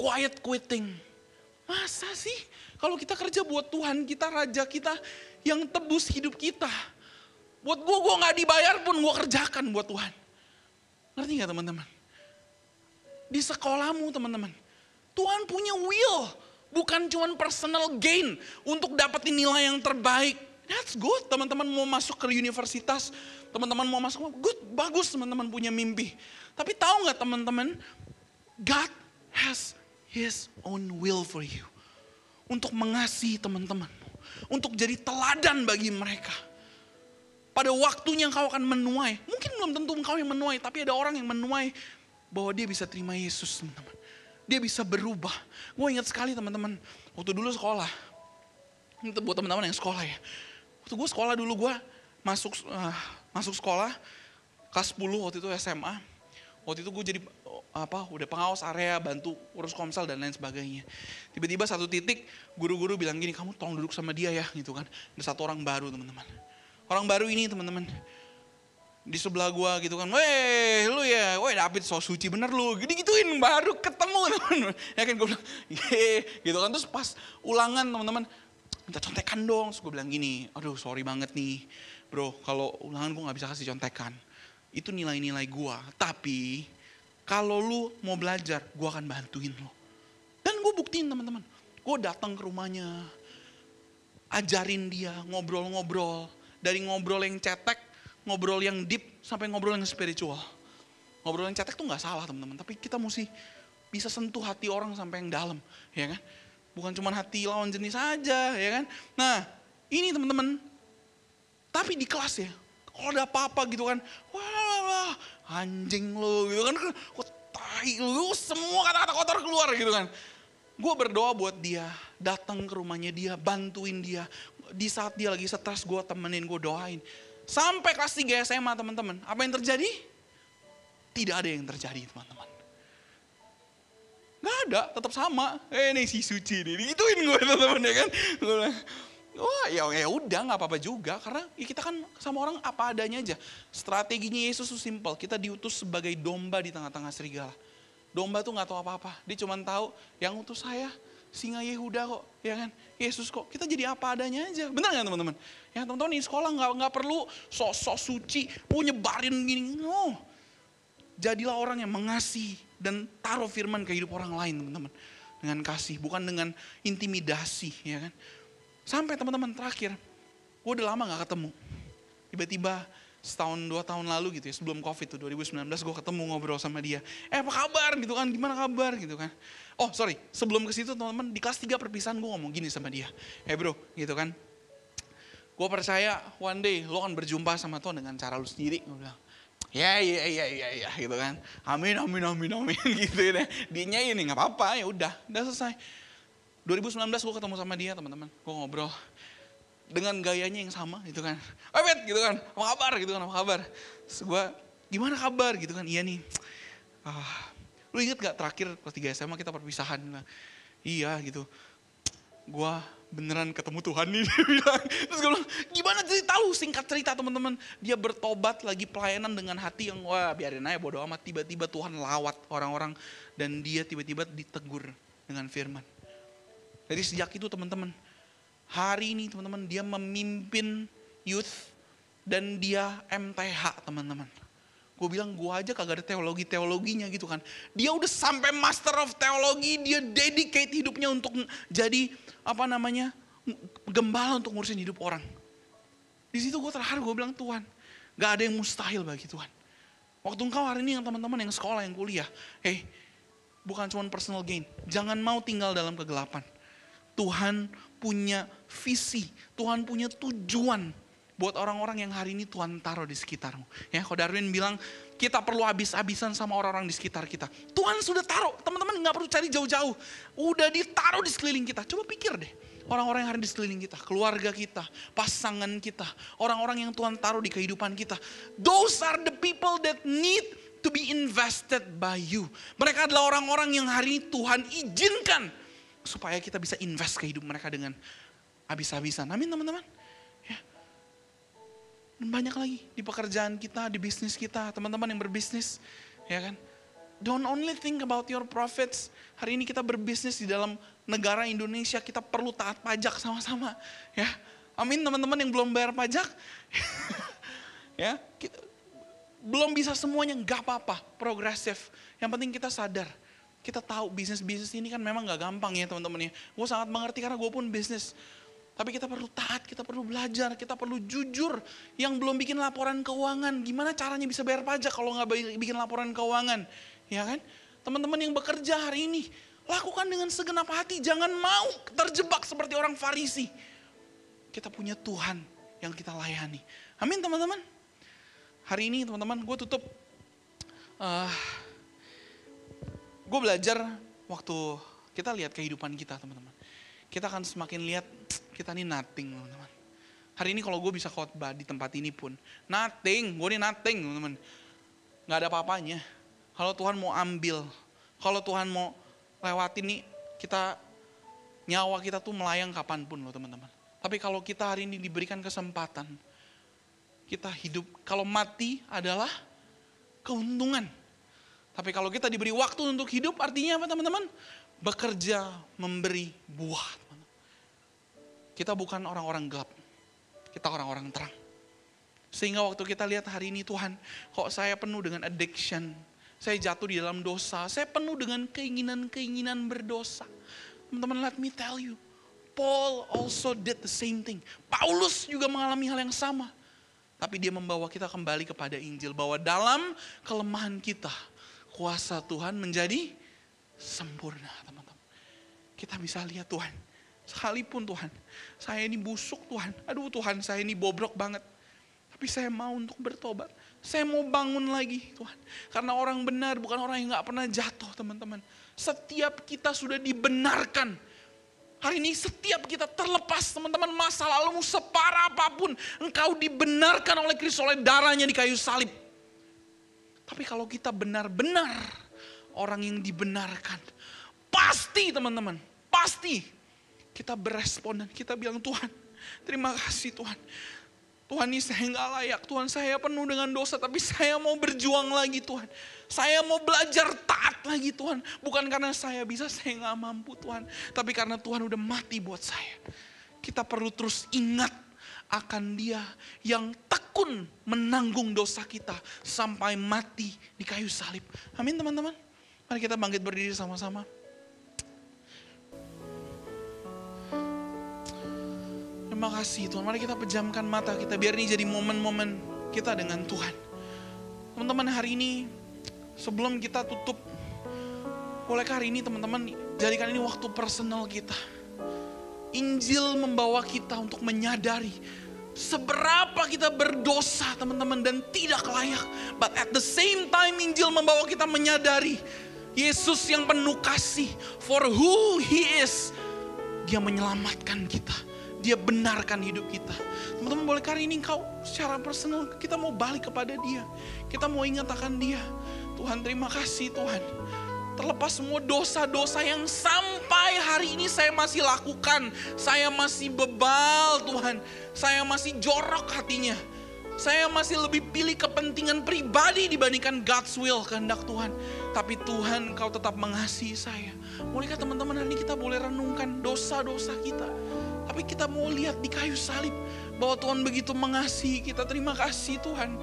quiet quitting. Masa sih kalau kita kerja buat Tuhan, kita raja kita yang tebus hidup kita. Buat gue, gue gak dibayar pun gue kerjakan buat Tuhan. Ngerti gak teman-teman? Di sekolahmu teman-teman, Tuhan punya will Bukan cuma personal gain untuk dapetin nilai yang terbaik. That's good. Teman-teman mau masuk ke universitas, teman-teman mau masuk, good, bagus teman-teman punya mimpi. Tapi tahu nggak teman-teman, God has His own will for you. Untuk mengasihi teman-teman. Untuk jadi teladan bagi mereka. Pada waktunya kau akan menuai. Mungkin belum tentu engkau yang menuai, tapi ada orang yang menuai bahwa dia bisa terima Yesus teman-teman dia bisa berubah. Gue ingat sekali teman-teman, waktu dulu sekolah, ini buat teman-teman yang sekolah ya. Waktu gue sekolah dulu gue masuk uh, masuk sekolah kelas 10 waktu itu SMA. Waktu itu gue jadi oh, apa udah pengawas area, bantu urus komsel dan lain sebagainya. Tiba-tiba satu titik guru-guru bilang gini, kamu tolong duduk sama dia ya gitu kan. Ada satu orang baru teman-teman. Orang baru ini teman-teman. Di sebelah gua gitu kan, weh lu ya, weh David so suci bener lu, gini gituin baru ketemu teman-teman, ya kan gue bilang, gitu kan. Terus pas ulangan teman-teman, minta contekan dong, terus gue bilang gini, aduh sorry banget nih, bro, kalau ulangan gue nggak bisa kasih contekan, itu nilai-nilai gua, tapi kalau lu mau belajar, gua akan bantuin lo, dan gue buktiin teman-teman, gue datang ke rumahnya, ajarin dia ngobrol-ngobrol, dari ngobrol yang cetek ngobrol yang deep sampai ngobrol yang spiritual. Ngobrol yang cetek tuh nggak salah teman-teman, tapi kita mesti bisa sentuh hati orang sampai yang dalam, ya kan? Bukan cuma hati lawan jenis saja, ya kan? Nah, ini teman-teman. Tapi di kelas ya, kalau ada apa-apa gitu kan, wah anjing lo gitu kan, kok tai lu, semua kata-kata kotor keluar gitu kan. Gue berdoa buat dia, datang ke rumahnya dia, bantuin dia. Di saat dia lagi stres, gue temenin, gue doain. Sampai kelas 3 SMA teman-teman. Apa yang terjadi? Tidak ada yang terjadi teman-teman. Gak ada, tetap sama. Eh ini si suci nih, gituin gue teman-teman ya kan. Wah ya, ya udah nggak apa-apa juga karena ya kita kan sama orang apa adanya aja. Strateginya Yesus tuh simple. Kita diutus sebagai domba di tengah-tengah serigala. Domba tuh nggak tahu apa-apa. Dia cuma tahu yang utus saya singa Yehuda kok, ya kan? Yesus kok. Kita jadi apa adanya aja. Benar nggak teman-teman? Ya teman-teman di sekolah nggak nggak perlu sok-sok suci, mau nyebarin gini. No. Jadilah orang yang mengasihi dan taruh firman ke hidup orang lain teman-teman. Dengan kasih, bukan dengan intimidasi, ya kan? Sampai teman-teman terakhir, gue udah lama gak ketemu. Tiba-tiba setahun dua tahun lalu gitu ya sebelum covid tuh 2019 gue ketemu ngobrol sama dia. Eh apa kabar? Gitu kan gimana kabar? Gitu kan. Oh sorry sebelum ke situ teman-teman di kelas 3 perpisahan gue ngomong gini sama dia. Eh bro gitu kan. Gue percaya one day lo akan berjumpa sama Tuhan dengan cara lo sendiri gue bilang. Ya iya iya iya iya gitu kan. Amin amin amin amin (laughs) gitu ya. Dia ini nggak apa-apa ya udah udah selesai 2019 gue ketemu sama dia teman-teman gue ngobrol dengan gayanya yang sama gitu kan. Bet gitu kan, apa kabar gitu kan, apa kabar. Terus gue, gimana kabar gitu kan, iya nih. Ah, lu inget gak terakhir kelas 3 SMA kita perpisahan? Iya gitu. Gue beneran ketemu Tuhan nih (laughs) dia bilang. Terus gue bilang, gimana cerita lu singkat cerita teman-teman. Dia bertobat lagi pelayanan dengan hati yang wah biarin aja bodo amat. Tiba-tiba Tuhan lawat orang-orang dan dia tiba-tiba ditegur dengan firman. Jadi sejak itu teman-teman, hari ini teman-teman dia memimpin youth dan dia MTH teman-teman. Gue bilang gue aja kagak ada teologi-teologinya gitu kan. Dia udah sampai master of teologi, dia dedicate hidupnya untuk jadi apa namanya gembala untuk ngurusin hidup orang. Di situ gue terharu, gue bilang Tuhan, gak ada yang mustahil bagi Tuhan. Waktu engkau hari ini yang teman-teman yang sekolah, yang kuliah, hey, bukan cuma personal gain, jangan mau tinggal dalam kegelapan. Tuhan punya visi, Tuhan punya tujuan buat orang-orang yang hari ini Tuhan taruh di sekitarmu. Ya, kalau Darwin bilang kita perlu habis-habisan sama orang-orang di sekitar kita. Tuhan sudah taruh, teman-teman nggak perlu cari jauh-jauh. Udah ditaruh di sekeliling kita. Coba pikir deh, orang-orang yang hari di sekeliling kita, keluarga kita, pasangan kita, orang-orang yang Tuhan taruh di kehidupan kita. Those are the people that need to be invested by you. Mereka adalah orang-orang yang hari ini Tuhan izinkan supaya kita bisa invest ke hidup mereka dengan habis-habisan. Amin teman-teman. Ya. Dan banyak lagi di pekerjaan kita, di bisnis kita, teman-teman yang berbisnis, ya kan. Don't only think about your profits. Hari ini kita berbisnis di dalam negara Indonesia, kita perlu taat pajak sama-sama, ya. Amin teman-teman yang belum bayar pajak. (laughs) ya, kita, belum bisa semuanya, nggak apa-apa, progresif. Yang penting kita sadar, kita tahu bisnis-bisnis ini kan memang gak gampang ya teman-teman ya. Gue sangat mengerti karena gue pun bisnis. Tapi kita perlu taat, kita perlu belajar, kita perlu jujur. Yang belum bikin laporan keuangan, gimana caranya bisa bayar pajak kalau nggak bikin laporan keuangan, ya kan? Teman-teman yang bekerja hari ini, lakukan dengan segenap hati, jangan mau terjebak seperti orang Farisi. Kita punya Tuhan yang kita layani. Amin teman-teman. Hari ini teman-teman, gue tutup. Uh, gue belajar waktu kita lihat kehidupan kita teman-teman. Kita akan semakin lihat kita ini nothing teman-teman. Hari ini kalau gue bisa khotbah di tempat ini pun, nothing, gue ini nothing teman-teman. Gak ada apa-apanya. Kalau Tuhan mau ambil, kalau Tuhan mau lewatin nih, kita nyawa kita tuh melayang kapan pun loh teman-teman. Tapi kalau kita hari ini diberikan kesempatan, kita hidup, kalau mati adalah keuntungan. Tapi kalau kita diberi waktu untuk hidup, artinya apa teman-teman? Bekerja, memberi buah. Kita bukan orang-orang gelap, kita orang-orang terang. Sehingga waktu kita lihat hari ini Tuhan, kok saya penuh dengan addiction, saya jatuh di dalam dosa, saya penuh dengan keinginan-keinginan berdosa. Teman-teman, let me tell you, Paul also did the same thing. Paulus juga mengalami hal yang sama. Tapi dia membawa kita kembali kepada Injil. Bahwa dalam kelemahan kita, kuasa Tuhan menjadi sempurna teman-teman. Kita bisa lihat Tuhan. Sekalipun Tuhan, saya ini busuk Tuhan. Aduh Tuhan, saya ini bobrok banget. Tapi saya mau untuk bertobat. Saya mau bangun lagi Tuhan. Karena orang benar bukan orang yang gak pernah jatuh teman-teman. Setiap kita sudah dibenarkan Hari ini setiap kita terlepas teman-teman masa lalumu separah apa pun. Engkau dibenarkan oleh Kristus oleh darahnya di kayu salib. Tapi kalau kita benar-benar orang yang dibenarkan. Pasti teman-teman, pasti kita berespon dan kita bilang Tuhan terima kasih Tuhan. Tuhan ini saya nggak layak, Tuhan saya penuh dengan dosa, tapi saya mau berjuang lagi Tuhan. Saya mau belajar taat lagi Tuhan. Bukan karena saya bisa, saya nggak mampu Tuhan. Tapi karena Tuhan udah mati buat saya. Kita perlu terus ingat akan dia yang tekun menanggung dosa kita sampai mati di kayu salib. Amin teman-teman. Mari kita bangkit berdiri sama-sama. Terima kasih Tuhan. Mari kita pejamkan mata kita biar ini jadi momen-momen kita dengan Tuhan. Teman-teman hari ini sebelum kita tutup, bolehkah hari ini teman-teman jadikan ini waktu personal kita. Injil membawa kita untuk menyadari seberapa kita berdosa teman-teman dan tidak layak. But at the same time Injil membawa kita menyadari Yesus yang penuh kasih for who he is. Dia menyelamatkan kita dia benarkan hidup kita. Teman-teman boleh kali ini kau secara personal kita mau balik kepada dia. Kita mau ingat akan dia. Tuhan terima kasih Tuhan. Terlepas semua dosa-dosa yang sampai hari ini saya masih lakukan. Saya masih bebal Tuhan. Saya masih jorok hatinya. Saya masih lebih pilih kepentingan pribadi dibandingkan God's will kehendak Tuhan. Tapi Tuhan kau tetap mengasihi saya. Bolehkah teman-teman hari ini kita boleh renungkan dosa-dosa kita. Tapi kita mau lihat di kayu salib bahwa Tuhan begitu mengasihi kita. Terima kasih Tuhan.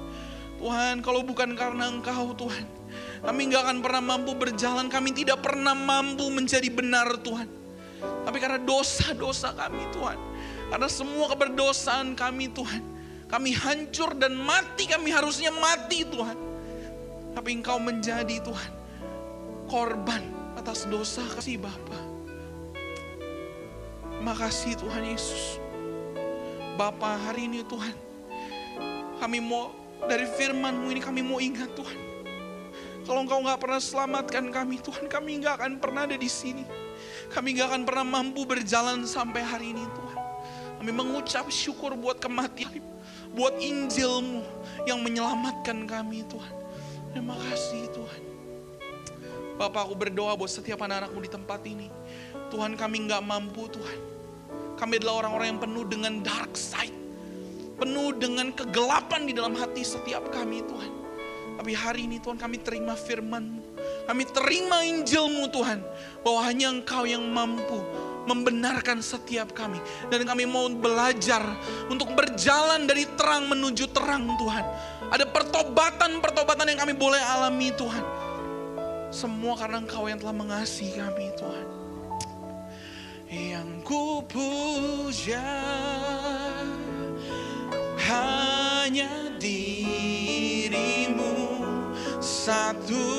Tuhan kalau bukan karena Engkau Tuhan. Kami nggak akan pernah mampu berjalan. Kami tidak pernah mampu menjadi benar Tuhan. Tapi karena dosa-dosa kami Tuhan. Karena semua keberdosaan kami Tuhan. Kami hancur dan mati. Kami harusnya mati Tuhan. Tapi Engkau menjadi Tuhan. Korban atas dosa kasih Bapak. Makasih Tuhan Yesus. Bapa hari ini Tuhan. Kami mau dari firman-Mu ini kami mau ingat Tuhan. Kalau Engkau nggak pernah selamatkan kami Tuhan, kami nggak akan pernah ada di sini. Kami nggak akan pernah mampu berjalan sampai hari ini Tuhan. Kami mengucap syukur buat kematian, buat Injilmu yang menyelamatkan kami Tuhan. Terima kasih Tuhan. Bapak aku berdoa buat setiap anak-anakmu di tempat ini. Tuhan kami nggak mampu Tuhan. Kami adalah orang-orang yang penuh dengan dark side. Penuh dengan kegelapan di dalam hati setiap kami Tuhan. Tapi hari ini Tuhan kami terima firman-Mu. Kami terima Injil-Mu Tuhan. Bahwa hanya Engkau yang mampu membenarkan setiap kami. Dan kami mau belajar untuk berjalan dari terang menuju terang Tuhan. Ada pertobatan-pertobatan yang kami boleh alami Tuhan. Semua karena Engkau yang telah mengasihi kami Tuhan yang ku puja hanya dirimu satu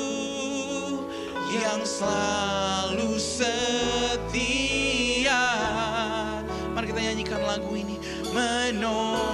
yang selalu setia. Mari kita nyanyikan lagu ini menopang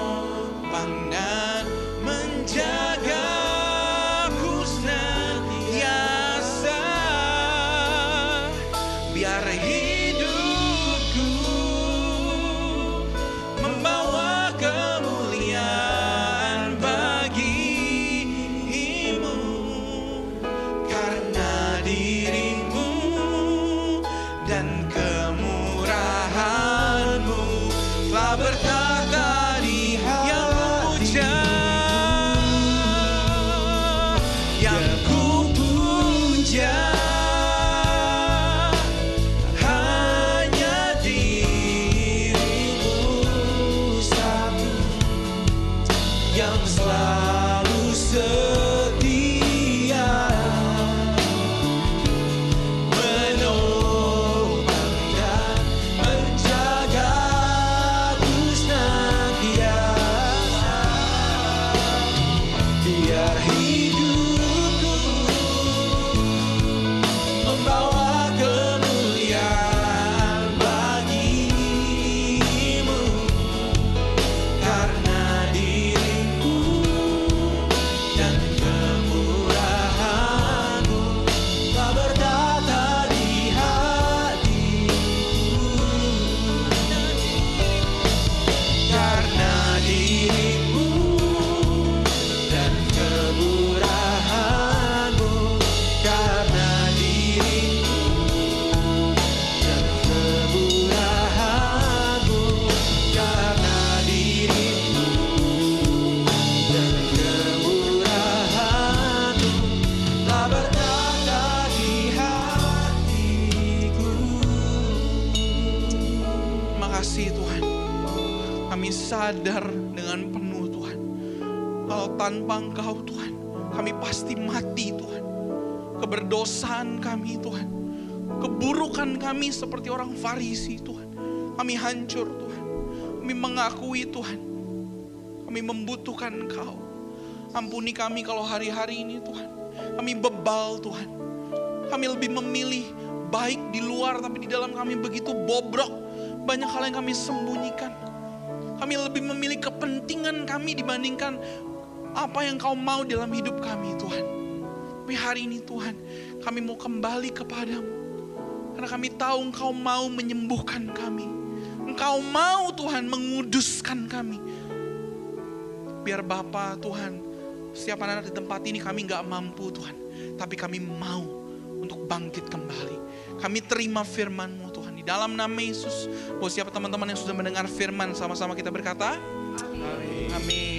kami seperti orang Farisi Tuhan. Kami hancur Tuhan. Kami mengakui Tuhan. Kami membutuhkan Engkau. Ampuni kami kalau hari-hari ini Tuhan. Kami bebal Tuhan. Kami lebih memilih baik di luar tapi di dalam kami begitu bobrok. Banyak hal yang kami sembunyikan. Kami lebih memilih kepentingan kami dibandingkan apa yang kau mau dalam hidup kami Tuhan. Tapi hari ini Tuhan, kami mau kembali kepadamu. Karena kami tahu engkau mau menyembuhkan kami. Engkau mau Tuhan menguduskan kami. Biar Bapa Tuhan, setiap anak di tempat ini kami nggak mampu Tuhan. Tapi kami mau untuk bangkit kembali. Kami terima firman-Mu Tuhan. Di dalam nama Yesus, buat siapa teman-teman yang sudah mendengar firman sama-sama kita berkata, Amin.